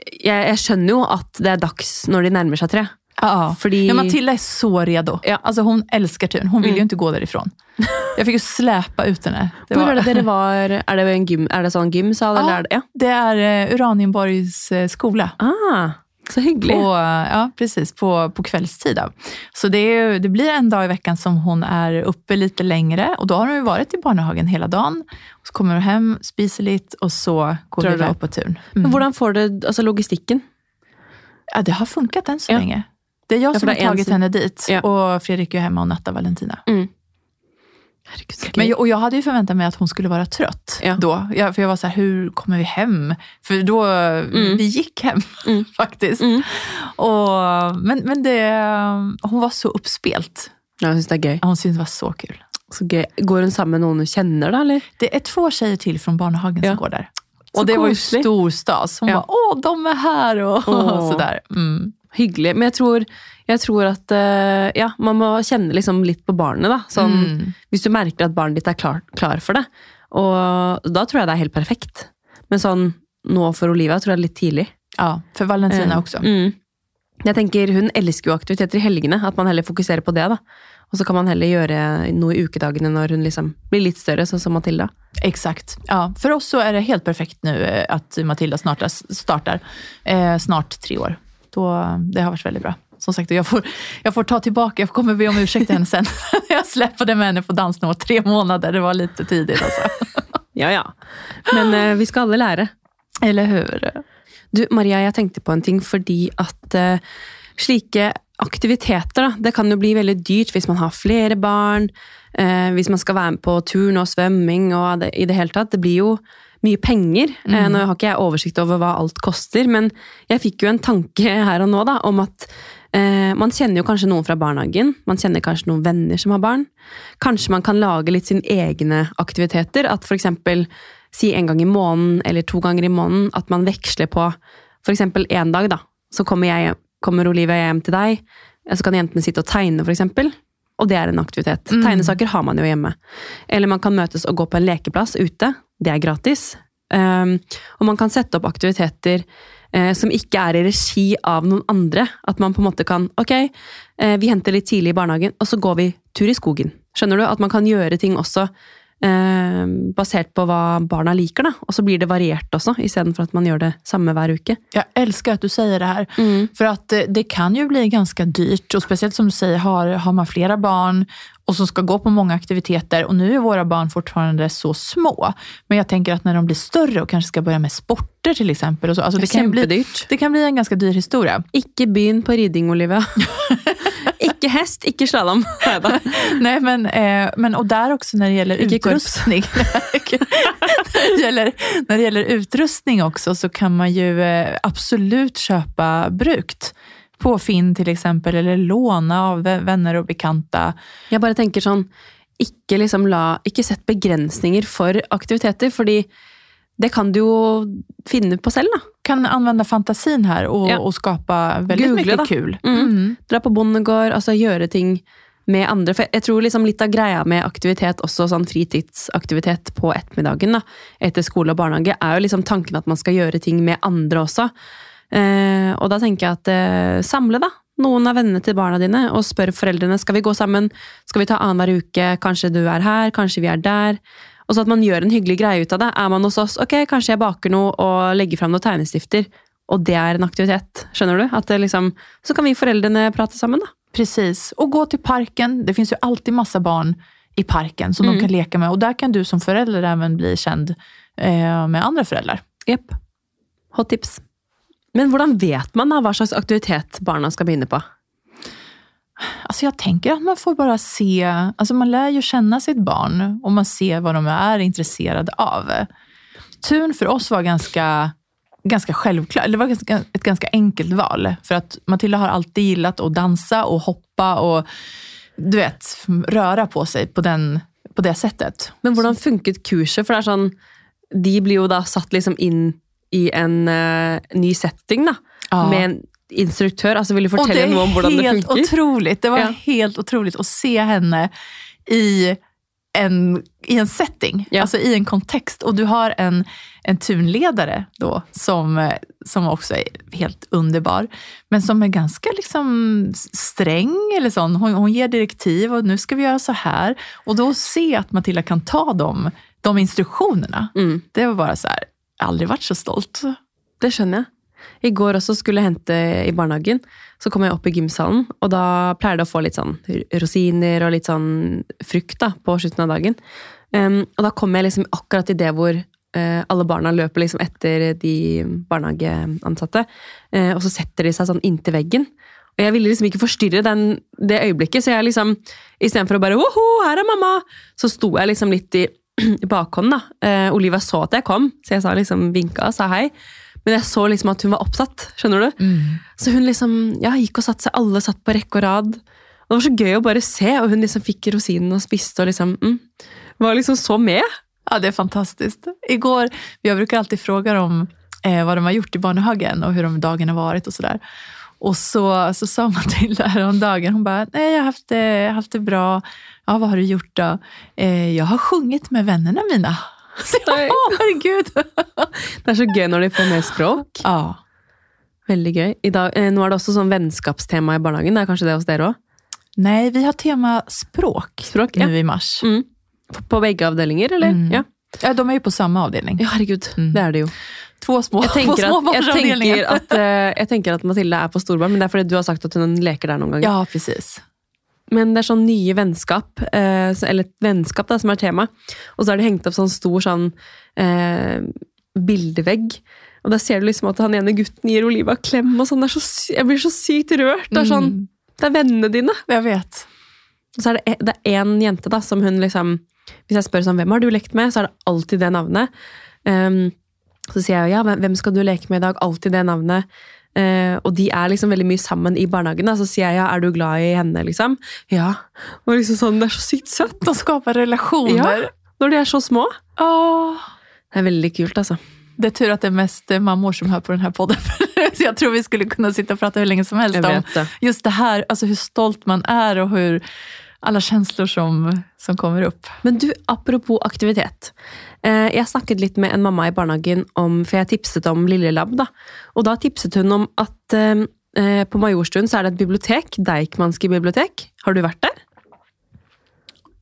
jeg, jeg skjønner jo at det er dags når de nærmer seg tre. Ja, Fordi ja, Matilda är så redo. Ja. Alltså hon älskar turen. Hon vill Mm. ju inte gå därifrån. Jag fick ju släpa ut henne. Det, Hvor er det dere var? Er det en gym, er det sånn gymsal? Ja. Eller er det, ja. det är eh, Uranienborgs skole. Ah, så hyggelig. På, ja, precis. På, på kvällstid. Då. Så det, är, det blir en dag i veckan som hon är uppe lite längre. Och då har hon ju varit i barnehagen hela dagen. Så kommer hon hem, spiser lite och så går Drar vi du på på Mm. Men hvordan får du altså logistikken? Ja, det har funkat än så Ja. länge. Det är jag Ja, som har tagit henne dit. Ja. Och Fredrik är hemma och nattar Valentina. Herregud, så Men jag, och jag hade ju förväntat mig att hon skulle vara trött Ja. då. Jag, för jag var så här, hur kommer vi hem? För då, vi gick hem Mm. faktiskt. Mm. Och, men men det, hon var så uppspelt. Ja, jeg synes det er gøy. Hon syntes det var så kul. så gøy. Går hun sammen med noen hun kjenner, da? eller? Det är två tjejer till från barnhagen Ja. som går där. Så Och det var ju koselig. stor stas. Hon Ja. bara, åh, de är här och Åh. sådär. Mm. Hyggelig. Men jeg tror, jeg tror at eh, ja, man må kjenne liksom litt på barnet. da. Sånn, Mm. Hvis du merker at barnet ditt er klar, klar for det. Og da tror jeg det er helt perfekt. Men sånn nå for Olivia tror jeg det er litt tidlig. Ja, for Valentina Eh, også. Mm. Jeg tenker Hun elsker jo aktiviteter i helgene, at man heller fokuserer på det. da. Og så kan man heller gjøre noe i ukedagene når hun liksom blir litt større, sånn som Matilda. Exakt. Ja, for oss så er det helt perfekt nå at Mathilda Matilda snart starter. Eh, snart tre år. Då, det har varit väldigt bra. Som sagt, jag får, jag får ta tillbaka, jag kommer be om ursäkt till henne sen. jag det med henne på dans nå tre månader, det var lite tidigt alltså. Ja, ja. Men eh, vi skal alle lære. Eller hur? Du, Maria, jeg tenkte på en ting fordi at uh, slike aktiviteter, da, det kan jo bli veldig dyrt hvis man har flere barn, uh, hvis man skal være med på turn og svømming og det, i det hele tatt. Det blir jo mye penger. Mm. nå har ikke jeg oversikt over hva alt koster, men jeg fikk jo en tanke her og nå da, om at eh, man kjenner jo kanskje noen fra barnehagen, man kjenner kanskje noen venner som har barn. Kanskje man kan lage litt sine egne aktiviteter, at eksempel si en gang i måneden eller to ganger i måneden, at man veksler på eksempel en dag, da, så kommer, jeg, kommer Olivia hjem til deg, så kan jentene sitte og tegne, eksempel. Og det er en aktivitet. Mm. Tegnesaker har man jo hjemme. Eller man kan møtes og gå på en lekeplass ute. Det er gratis. Um, og man kan sette opp aktiviteter uh, som ikke er i regi av noen andre. At man på en måte kan Ok, uh, vi henter litt tidlig i barnehagen, og så går vi tur i skogen. Skjønner du? At man kan gjøre ting også eh, basert på hva barna liker, da. Og så blir det variert også, istedenfor at man gjør det samme hver uke. Jeg elsker at du sier det her, mm. for at det kan jo bli ganske dyrt Og spesielt som du sier, har, har man flere barn och som ska gå på många aktiviteter och nu är våra barn fortfarande så små. Men jag tänker att när de blir större och kanske ska börja med sporter till exempel. Och så, alltså det, kan bli, det kan bli en ganska dyr historia. Ikke begynn på riding, Olivia. ikke hest, ikke slalåm. Nei, Nej, men, eh, men och där också när det gäller ikke utrustning. när, det gäller, när det gäller utrustning också så kan man ju eh, absolut köpa brukt. På Finn till exempel, eller låne av venner og och bekanta. Jeg bare tenker sånn ikke, liksom la, ikke sett begrensninger for aktiviteter, fordi det kan du jo finne på selv. da. Kan anvende fantasien her og, Ja. og skapa veldig Google, mye da. kul. Mm. Dra på bondegård, altså gjøre ting med andre. For jeg tror liksom litt av greia med aktivitet, også sånn fritidsaktivitet på ettermiddagen, da, etter skole og barnehage, er jo liksom tanken at man skal gjøre ting med andre også. Eh, og da tenker jeg at eh, samle, da. Noen av vennene til barna dine, og spør foreldrene skal vi gå sammen. Skal vi ta annenhver uke? Kanskje du er her, kanskje vi er der. Og så at man gjør en hyggelig greie ut av det. Er man hos oss, ok, kanskje jeg baker noe og legger fram noen tegnestifter. Og det er en aktivitet, skjønner du? At det liksom, så kan vi foreldrene prate sammen, da. Precis. Og gå til parken. Det fins jo alltid masse barn i parken som Mm. de kan leke med. Og der kan du som forelder även bli kjent eh, med andre foreldre. Jepp. Hot tips. Men hvordan vet man da hva slags aktivitet barna skal begynne på? Alltså jag tänker att man får bara se, alltså man lär ju känna sitt barn och man ser vad de är intresserade av. Tun för oss var ganska, ganska självklart, det var ganska, ett ganska enkelt val. För att Matilda har alltid gillat att dansa och hoppa och du vet, röra på sig på, den, på det sättet. Men hvordan funket kurset? For det er sånn, de blir jo da satt liksom inn i en uh, ny setting, da. Ah. Med en instruktør. Altså Vil du fortelle noe om hvordan det funker? otroligt. Det var Ja. helt utrolig å se henne i en, i en setting, Ja. altså i en kontext. Og du har en, en tunledare då som, som også er helt underbar, men som er ganske liksom streng. Eller sånn. Hun, hun gir direktiv og nå skal vi gjøre så og da då se at Matilda kan ta de, de instruktionerna, Mm, det var bare så här, jag har aldri vært så stolt. det skjønner jeg. I går også skulle jeg hente i barnehagen. Så kom jeg opp i gymsalen, og da pleier det å få litt sånn rosiner og litt sånn frukt da, på slutten av dagen. Um, og da kom jeg liksom akkurat i det hvor uh, alle barna løper liksom etter de barnehageansatte. Uh, og så setter de seg sånn inntil veggen. Og jeg ville liksom ikke forstyrre den, det øyeblikket, så jeg liksom istedenfor å bare Woho, her er mamma! Så sto jeg liksom litt i, i bakhånd, da. Eh, Olivia så at jeg kom, så jeg sa liksom vinka og sa hei. Men jeg så liksom at hun var opptatt, skjønner du? Så hun liksom, ja, gikk og satte seg, alle satt på rekke og rad. Og det var så gøy å bare se, og hun liksom fikk rosinen og spiste og liksom mm, Var liksom så med. Ja, det er fantastisk i går, vi har bruker alltid spørre om eh, hva de har gjort i barnehagen, og hvordan dagen har vært. og så sådär. Och så, så sa Matilda häromdagen, hon bara, nej jag har haft det, jag har haft det bra. Ja, vad har du gjort då? Eh, jeg har sjungit med vännerna mina. Så jag, åh herregud. Det er så gøy når de får mer språk. Ja, Veldig gøy. Dag, eh, nå er det også sånn vennskapstema i barnehagen. Det er kanskje det hos dere òg? Nei, vi har tema språk, Språk, ja. nå i mars. Mm. På begge avdelinger, eller? Mm. Ja. Ja, de er jo på samme avdeling. ja, herregud. Mm. Det er det jo. Två små, Jeg tenker, små at, jeg, tenker at, eh, jeg tenker at Mathilde er på storbarn, men det er fordi du har sagt at hun leker der noen ganger. Ja, precis. Men det er sånn nye vennskap, eh, eller et vennskap da, som er tema. Og så har de hengt opp sånn stor sånn eh, bildevegg. Og da ser du liksom at han ene gutten gir Oliva klem og sånn. Så, jeg blir så sykt rørt. Det er sånn, Mm, det er vennene dine. Jeg vet. Og så er det, e- det er én jente da, som hun liksom Hvis jeg spør sånn, hvem har du lekt med, så er det alltid det navnet. Ehm, så sier jeg ja, hvem skal du leke med i dag? Alltid det navnet. Eh, og de er liksom veldig mye sammen i barnehagen. Da. Så sier jeg ja, er du glad i henne, liksom? Ja. Og liksom sånn, Det er så sykt søtt. Å skape relasjoner. Ja. Når de er så små. Åh. Det er veldig kult, altså. Det er tur at det er mest mammor som hører på denne här podden. Så jeg tror vi skulle kunne sitte og prate hvor lenge som helst om det. just det her, altså hvor stolt man er, og hvor alle følelser som, som kommer opp. Men du, apropos aktivitet. Eh, jeg snakket litt med en mamma i barnehagen om, for jeg tipset om Lille Lab. da. Og da tipset hun om at eh, eh, på Majorstuen så er det et bibliotek, Deichmanske bibliotek. Har du vært der?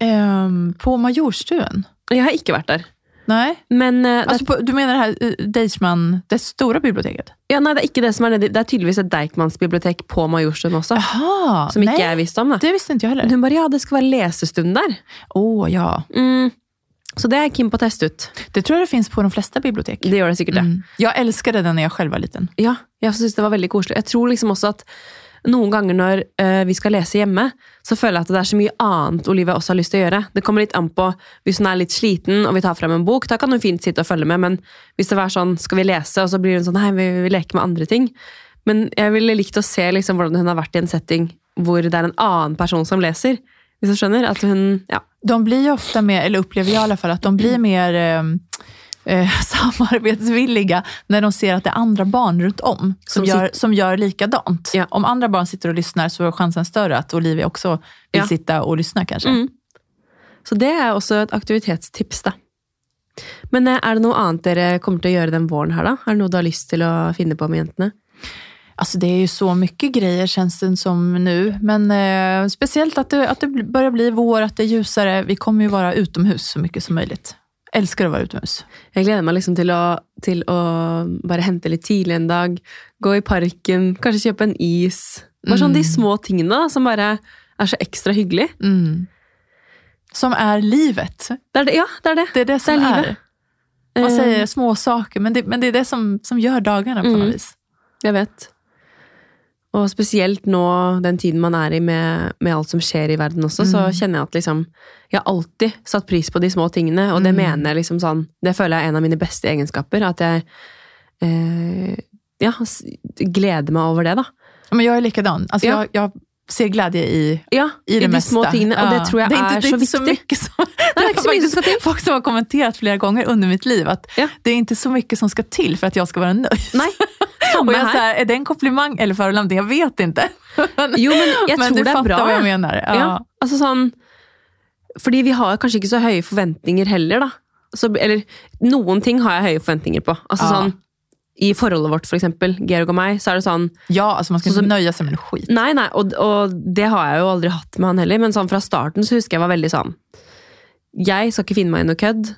Um, på Majorstuen? Jeg har ikke vært der. Nei. Men uh, altså, på, du mener det her Deichman, det store biblioteket? ja, nei, det er ikke det som er nedi. Det er tydeligvis et Deichmansbibliotek på Majorstuen også. Jaha, Som ikke nei, jeg visste om. da. det visste ikke jeg heller. hun bare ja, det skal være lesestund der. Åh ja, Mm. Så det er Kim keen på teste ut. det tror jag det finns på de flesta bibliotek. Det gjør det sikkert, det. Mm. Jag älskade den när jag själv var liten. Ja, jeg synes det var veldig koselig. Jeg tror liksom også at noen ganger når uh, vi skal lese hjemme, så føler jeg at det er så mye annet Olivia også har lyst til å gjøre. Det kommer litt an på hvis hun er litt sliten og vi tar frem en bok, da kan hun fint sitte og følge med, men hvis det var sånn, skal vi lese, og så blir hun sånn, nei, vi vil leke med andre ting. Men jeg ville likt å se liksom hvordan hun har vært i en setting hvor det er en annen person som leser. Hvis du skjønner? At hun Ja. De blir jo ofte mer, eller opplever jeg i alle fall, at de blir mer eh, samarbeidsvillige når de ser at det er andre barn rundt om som, Som gjør, som gör likadant. Ja. Om andre barn sitter og lyssnar så er chansen større at Olivia også vil Ja. sitte og lytte, kanskje. Mm. Så det er også et aktivitetstips, da. Men eh, er det noe annet dere kommer til å gjøre den våren her, da? Er det noe du har lyst til å finne på med jentene? Alltså det är ju så mycket grejer känns det som nu. Men eh, speciellt att det, att det börjar bli vår, att det är ljusare. Vi kommer ju vara utomhus så mycket som möjligt. Älskar att vara utomhus. Jeg gleder meg liksom til å, til å bare hente litt tidlig en dag, gå i parken, kanskje kjøpe en is. Bare sånn de små tingene da, som bare er så ekstra hyggelig. Mm. Som är livet. Det er det, ja, det er det. Det är det som Det är är. livet. Man sier säger små saker, men det, men det är det som, som gör dagarna på Mm. något vis. Jeg vet. Og spesielt nå, den tiden man er i med, med alt som skjer i verden også, så Mm. kjenner jeg at liksom Jeg har alltid satt pris på de små tingene, og det Mm. mener jeg liksom sånn Det føler jeg er en av mine beste egenskaper. At jeg eh, ja, gleder meg over det, da. Men jeg er likedan. Altså, Ja. jeg, jag ser glädje i, Ja, i det de mesta. små tingene, og det tror jeg det är inte, det är så inte så mycket som... det är inte så mycket som ska till. Folk som har kommenterat flera gånger under mitt liv att Ja. det är inte så mycket som ska till för att jag ska vara nöjd. Nei, Och samme jag, här, är det en komplimang eller förolämpning? Jag vet inte. Men, Jo, men jeg men tror du det fattar bra. vad jag menar. Ja. Ja, Alltså, sånn Fordi vi har kanskje ikke så høye forventninger heller, da. Så, eller noen ting har jeg høye forventninger på. Altså Ja. sånn I forholdet vårt, for eksempel, Georg og meg, så er det sånn ja, altså man skal ikke nøye seg med noe skit. Nei, nei, og, og det har jeg jo aldri hatt med han heller, men sånn fra starten så husker jeg var veldig sånn Jeg skal ikke finne meg i noe kødd,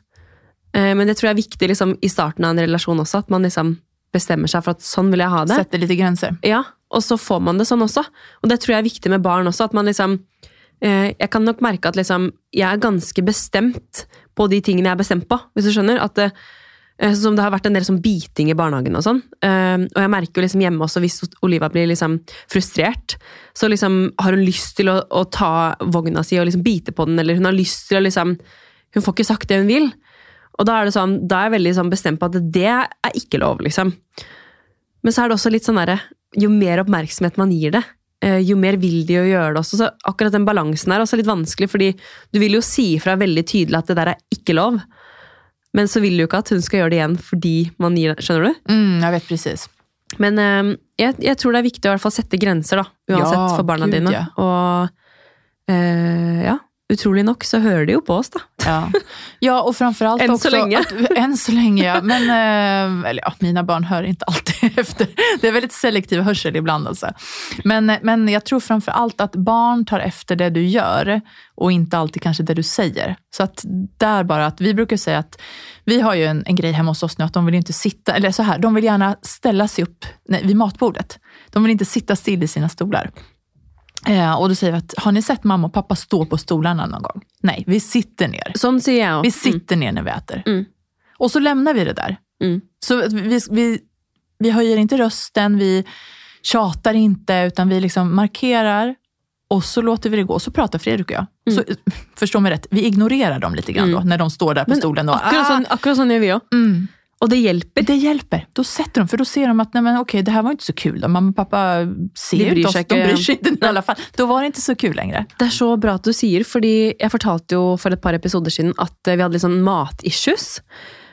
eh, men det tror jeg er viktig liksom, i starten av en relasjon også, at man liksom bestemmer seg for at sånn vil jeg ha det. Setter litt grenser. Ja, og så får man det sånn også. Og det tror jeg er viktig med barn også. at man liksom, eh, Jeg kan nok merke at liksom, jeg er ganske bestemt på de tingene jeg er bestemt på. hvis du skjønner. At det, eh, som det har vært en del sånn biting i barnehagen og sånn. Eh, og jeg merker jo liksom hjemme også, hvis Oliva blir liksom frustrert, så liksom har hun lyst til å, å ta vogna si og liksom bite på den, eller hun har lyst til å liksom Hun får ikke sagt det hun vil. Og da er det sånn, da er jeg veldig sånn bestemt på at det er ikke lov, liksom. Men så er det også litt sånn derre Jo mer oppmerksomhet man gir det, eh, jo mer vil de jo gjøre det også. Så akkurat den balansen er også litt vanskelig, fordi du vil jo si ifra veldig tydelig at det der er ikke lov. Men så vil du ikke at hun skal gjøre det igjen fordi man gir det. Skjønner du? Mm, jeg vet precis. Men eh, jeg, jeg tror det er viktig å i hvert fall sette grenser, da. Uansett Ja, for barna gud, dine. ja. Og eh, ja, utrolig nok så hører de jo på oss, da. Ja, ja och framförallt Än så lenge. länge. Att, än så länge, ja. Men, eh, eller ja, mina barn hör inte alltid efter. Det är väldigt selektiv hörsel ibland. Alltså. Men, men jag tror framförallt att barn tar efter det du gör och inte alltid kanske det du säger. Så att där bara att vi brukar säga att vi har ju en, en grej hemma hos oss nu att de vill inte sitta, eller så här, de vill gärna ställa sig upp nej, vid matbordet. De vill inte sitta still i sina stolar. Eh, och då säger vi att, har ni sett mamma och pappa stå på stolarna någon gång? Nej, vi sitter ner. Sier jeg òg. Vi sitter ner när vi äter. Mm. Och så lämnar vi det där. Mm. Så vi, vi, vi höjer inte rösten, vi tjatar inte, utan vi liksom markerar och så låter vi det gå. Så pratar Fredrik och jag. Så, förstå mig rätt, vi ignorerar dem lite grann då, Mm. när de står där på Men stolen. Och, Akkurat ah, sånn, akkurat sånn gjør vi òg. Og det hjelper. Det hjälper. Då sätter de, för då ser de att nej men okej, det här var inte så kul. Då. Mamma och pappa ser De bryr oss, de bryr sig inte i alla fall. Då var det inte så kul längre. Det er så bra at du sier, fordi jeg fortalte jo for et par episoder siden at eh, vi hadde litt sånn matissues.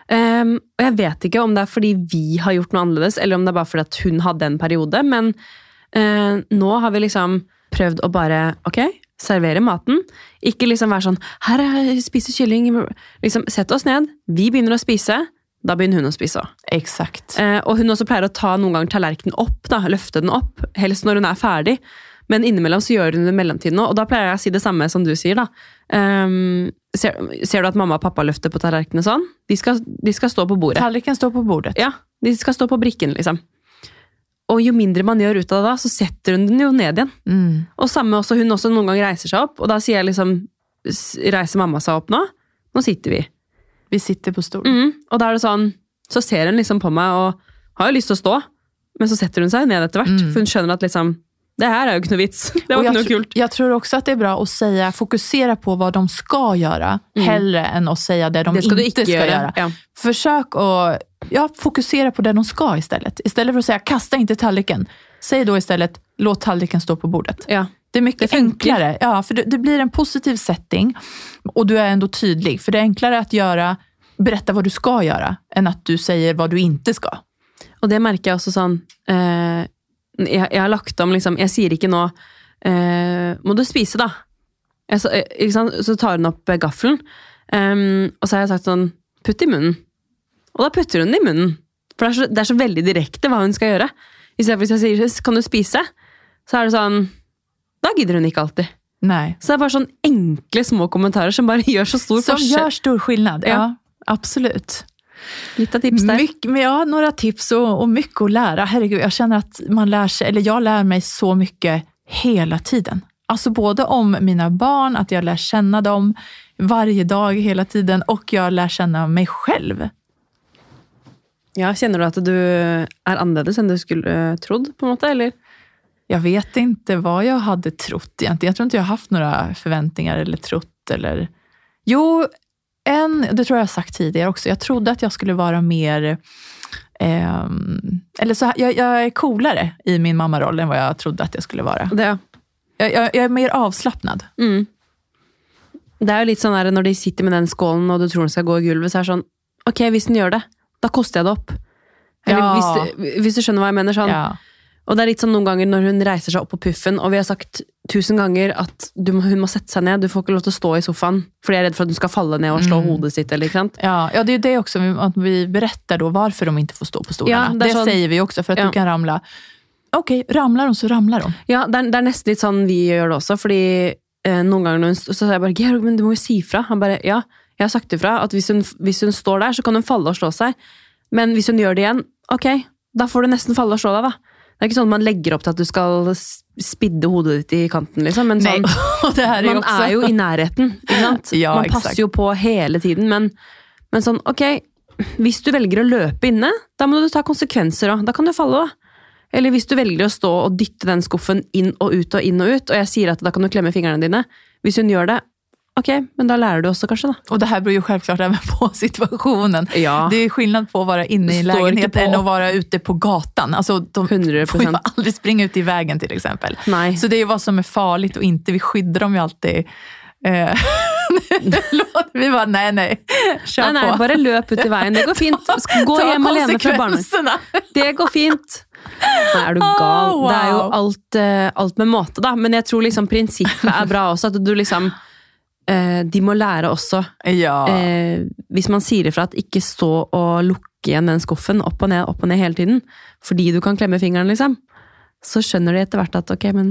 Um, og jeg vet ikke om det er fordi vi har gjort noe annerledes, eller om det er bare fordi at hun hadde en periode, men uh, nå har vi liksom prøvd å bare, ok, servere maten. Ikke liksom være sånn, her er jeg spise kylling, liksom sett oss ned, vi begynner å spise, da begynner hun å spise. Exakt. Eh, og hun også pleier å ta noen ganger tallerkenen opp, da, løfte den opp, helst når hun er ferdig. Men innimellom så gjør hun det i mellomtiden òg, og da pleier jeg å si det samme som du sier. da. Um, ser, ser du at mamma og pappa løfter på tallerkenene sånn? De skal, de skal stå på bordet. Tallerken står på bordet. Ja, De skal stå på brikken, liksom. Og jo mindre man gjør ut av det da, så setter hun den jo ned igjen. Mm. Og samme også, hun også noen ganger reiser seg opp, og da sier jeg liksom Reiser mamma seg opp nå? Nå sitter vi. Vi sitter på stolen. Mm, og da er det sånn, så ser hun liksom på meg og har jo lyst til å stå, men så setter hun seg ned etter hvert. Mm. For hun skjønner at liksom, det er jo ikke noe vits. Det var ikke jag, noe kult. Jeg tror också att det är bra att säga, fokusera på vad de ska göra, hellre än att säga det de Det ska inte ska gjøre. göra. Ja. Försök att ja, fokusera på det de ska istället. Istället för att säga, kasta inte tallriken. Säg då istället, låt tallriken stå på bordet. Ja. Det är mycket Det enklare. Ja, för det, det blir en positiv setting och du är ändå tydlig. För det är enklare att göra, berätta vad du ska göra än att du säger vad du inte ska. Og det merker jeg også sånn eh, jeg, jeg har lagt om liksom Jeg sier ikke nå eh, 'Må du spise, da?' Jeg, så, eh, ikke så tar hun opp eh, gaffelen, em, og så har jeg sagt sånn 'Putt i munnen'. Og da putter hun det i munnen. For det er så, det er så veldig direkte hva hun skal gjøre. I stedet for hvis jeg sier 'Kan du spise?' så er det sånn Da gidder hun ikke alltid. Nei. Så det er bare sånn enkle, små kommentarer som bare gjør så stor Som forskjell. gör stor skillnad. Ja, Ja. absolut. Litt av tips der. Myk, ja, noen tips og, og mye å lære. Herregud, jeg kjenner at man lærer seg, eller jeg lærer meg så mye hele tiden. Alltså både om mine barn, at jeg lär kjenne dem varje dag hele tiden og jeg lär kjenne meg selv. Ja, Kjenner du at du er annerledes enn du skulle eh, trodd? på en måte, eller? Jag vet inte vad jag hade trott egentligen. Jag tror inte jag har haft några förväntningar eller trott. Eller... Jo, en, det tror jag jag har sagt tidigare också. Jag trodde att jag skulle vara mer... Eh, eller så, jeg jag, jag är coolare i min mammaroll än vad jag trodde att jag skulle vara. Det, Jeg, jeg, jeg er mer avslappnad. Mm. Det er jo litt sånn der, Når de sitter med den skålen og du tror den skal gå i gulvet, så er det sånn Ok, hvis den gjør det, da koster jeg det opp. Eller Ja. hvis, du, hvis du skjønner hva jeg mener. sånn. Ja. Og det er litt sånn noen ganger når hun reiser seg opp på puffen, og vi har sagt tusen ganger at du må, hun må sette seg ned, du får ikke lov til å stå i sofaen, fordi jeg er redd for at hun skal falle ned og slå Mm. hodet sitt. eller ikke sant? Ja, ja, det jo det også, at vi beretter da hvorfor de ikke får stå på stolene. Ja, det det är sån- vi også, for at Ja. du kan ramle. Ok, ramler hun, så ramler hun. Ja, det er, det er nesten litt sånn vi gjør det også, fordi eh, noen ganger når hun, så sier jeg bare Georg, men du må jo si fra. Han bare ja, jeg har sagt ifra at hvis hun, hvis hun står der, så kan hun falle og slå seg. Men hvis hun gjør det igjen, ok, da får du nesten falle og slå deg, da. Det er ikke sånn man legger opp til at du skal spidde hodet ditt i kanten, liksom. Men sånn, är man også. er jo i nærheten, ikke sant? Ja, man exakt. passer jo på hele tiden, men, men sånn, ok, hvis du velger å løpe inne, da må du ta konsekvenser òg. Da kan du falle, òg. Eller hvis du velger å stå og dytte den skuffen inn og ut og inn og ut, og jeg sier at da kan du klemme fingrene dine. Hvis hun gjør det, ok, men da lærer du også, kanskje, da. Och det här beror ju självklart även på situationen. Ja. Det är skillnad på att vara inne i en lägenhet än att vara ute på gatan. Alltså, de 100%. får ju aldrig springa ut i vägen till exempel. Så det är ju vad som är farligt och inte. Vi skyddar dem ju alltid. Eh, vi bare nei, nei, kjør Nei, nei, på. bare løp ut i veien. Det går fint. Gå Ta hjem alene fra konsekvenserna. Det går fint. Nei, er du gal? Oh, wow. Det er jo alt, eh, alt med måte, da. Men jeg tror liksom prinsippet er bra også. At du liksom eh, De må lære også. Ja. Eh, hvis man sier ifra at ikke stå og lukke igjen den skuffen opp og ned, opp og ned hele tiden, fordi du kan klemme fingeren, liksom, så skjønner de etter hvert at ok, men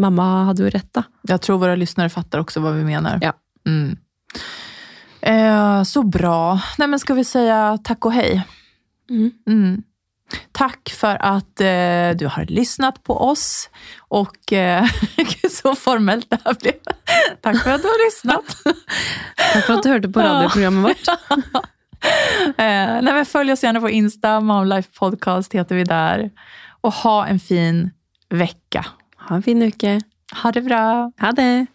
mamma hadde jo rett, da. Jeg tror våre lyttere fatter også hva vi mener. Ja. Mm. Eh, så bra. Nej, men ska vi si takk og hei? Mm. Mm. Tack för att eh, du har lyssnat på oss. Och eh, så formellt det här blev. Tack för att du har lyssnat. Takk for at du hørte på radioprogrammet vårt. eh, nej, men följ oss gärna på Insta, Momlife Podcast heter vi där. Och ha en fin vecka. Ha en fin uke. Ha det bra. Ha det!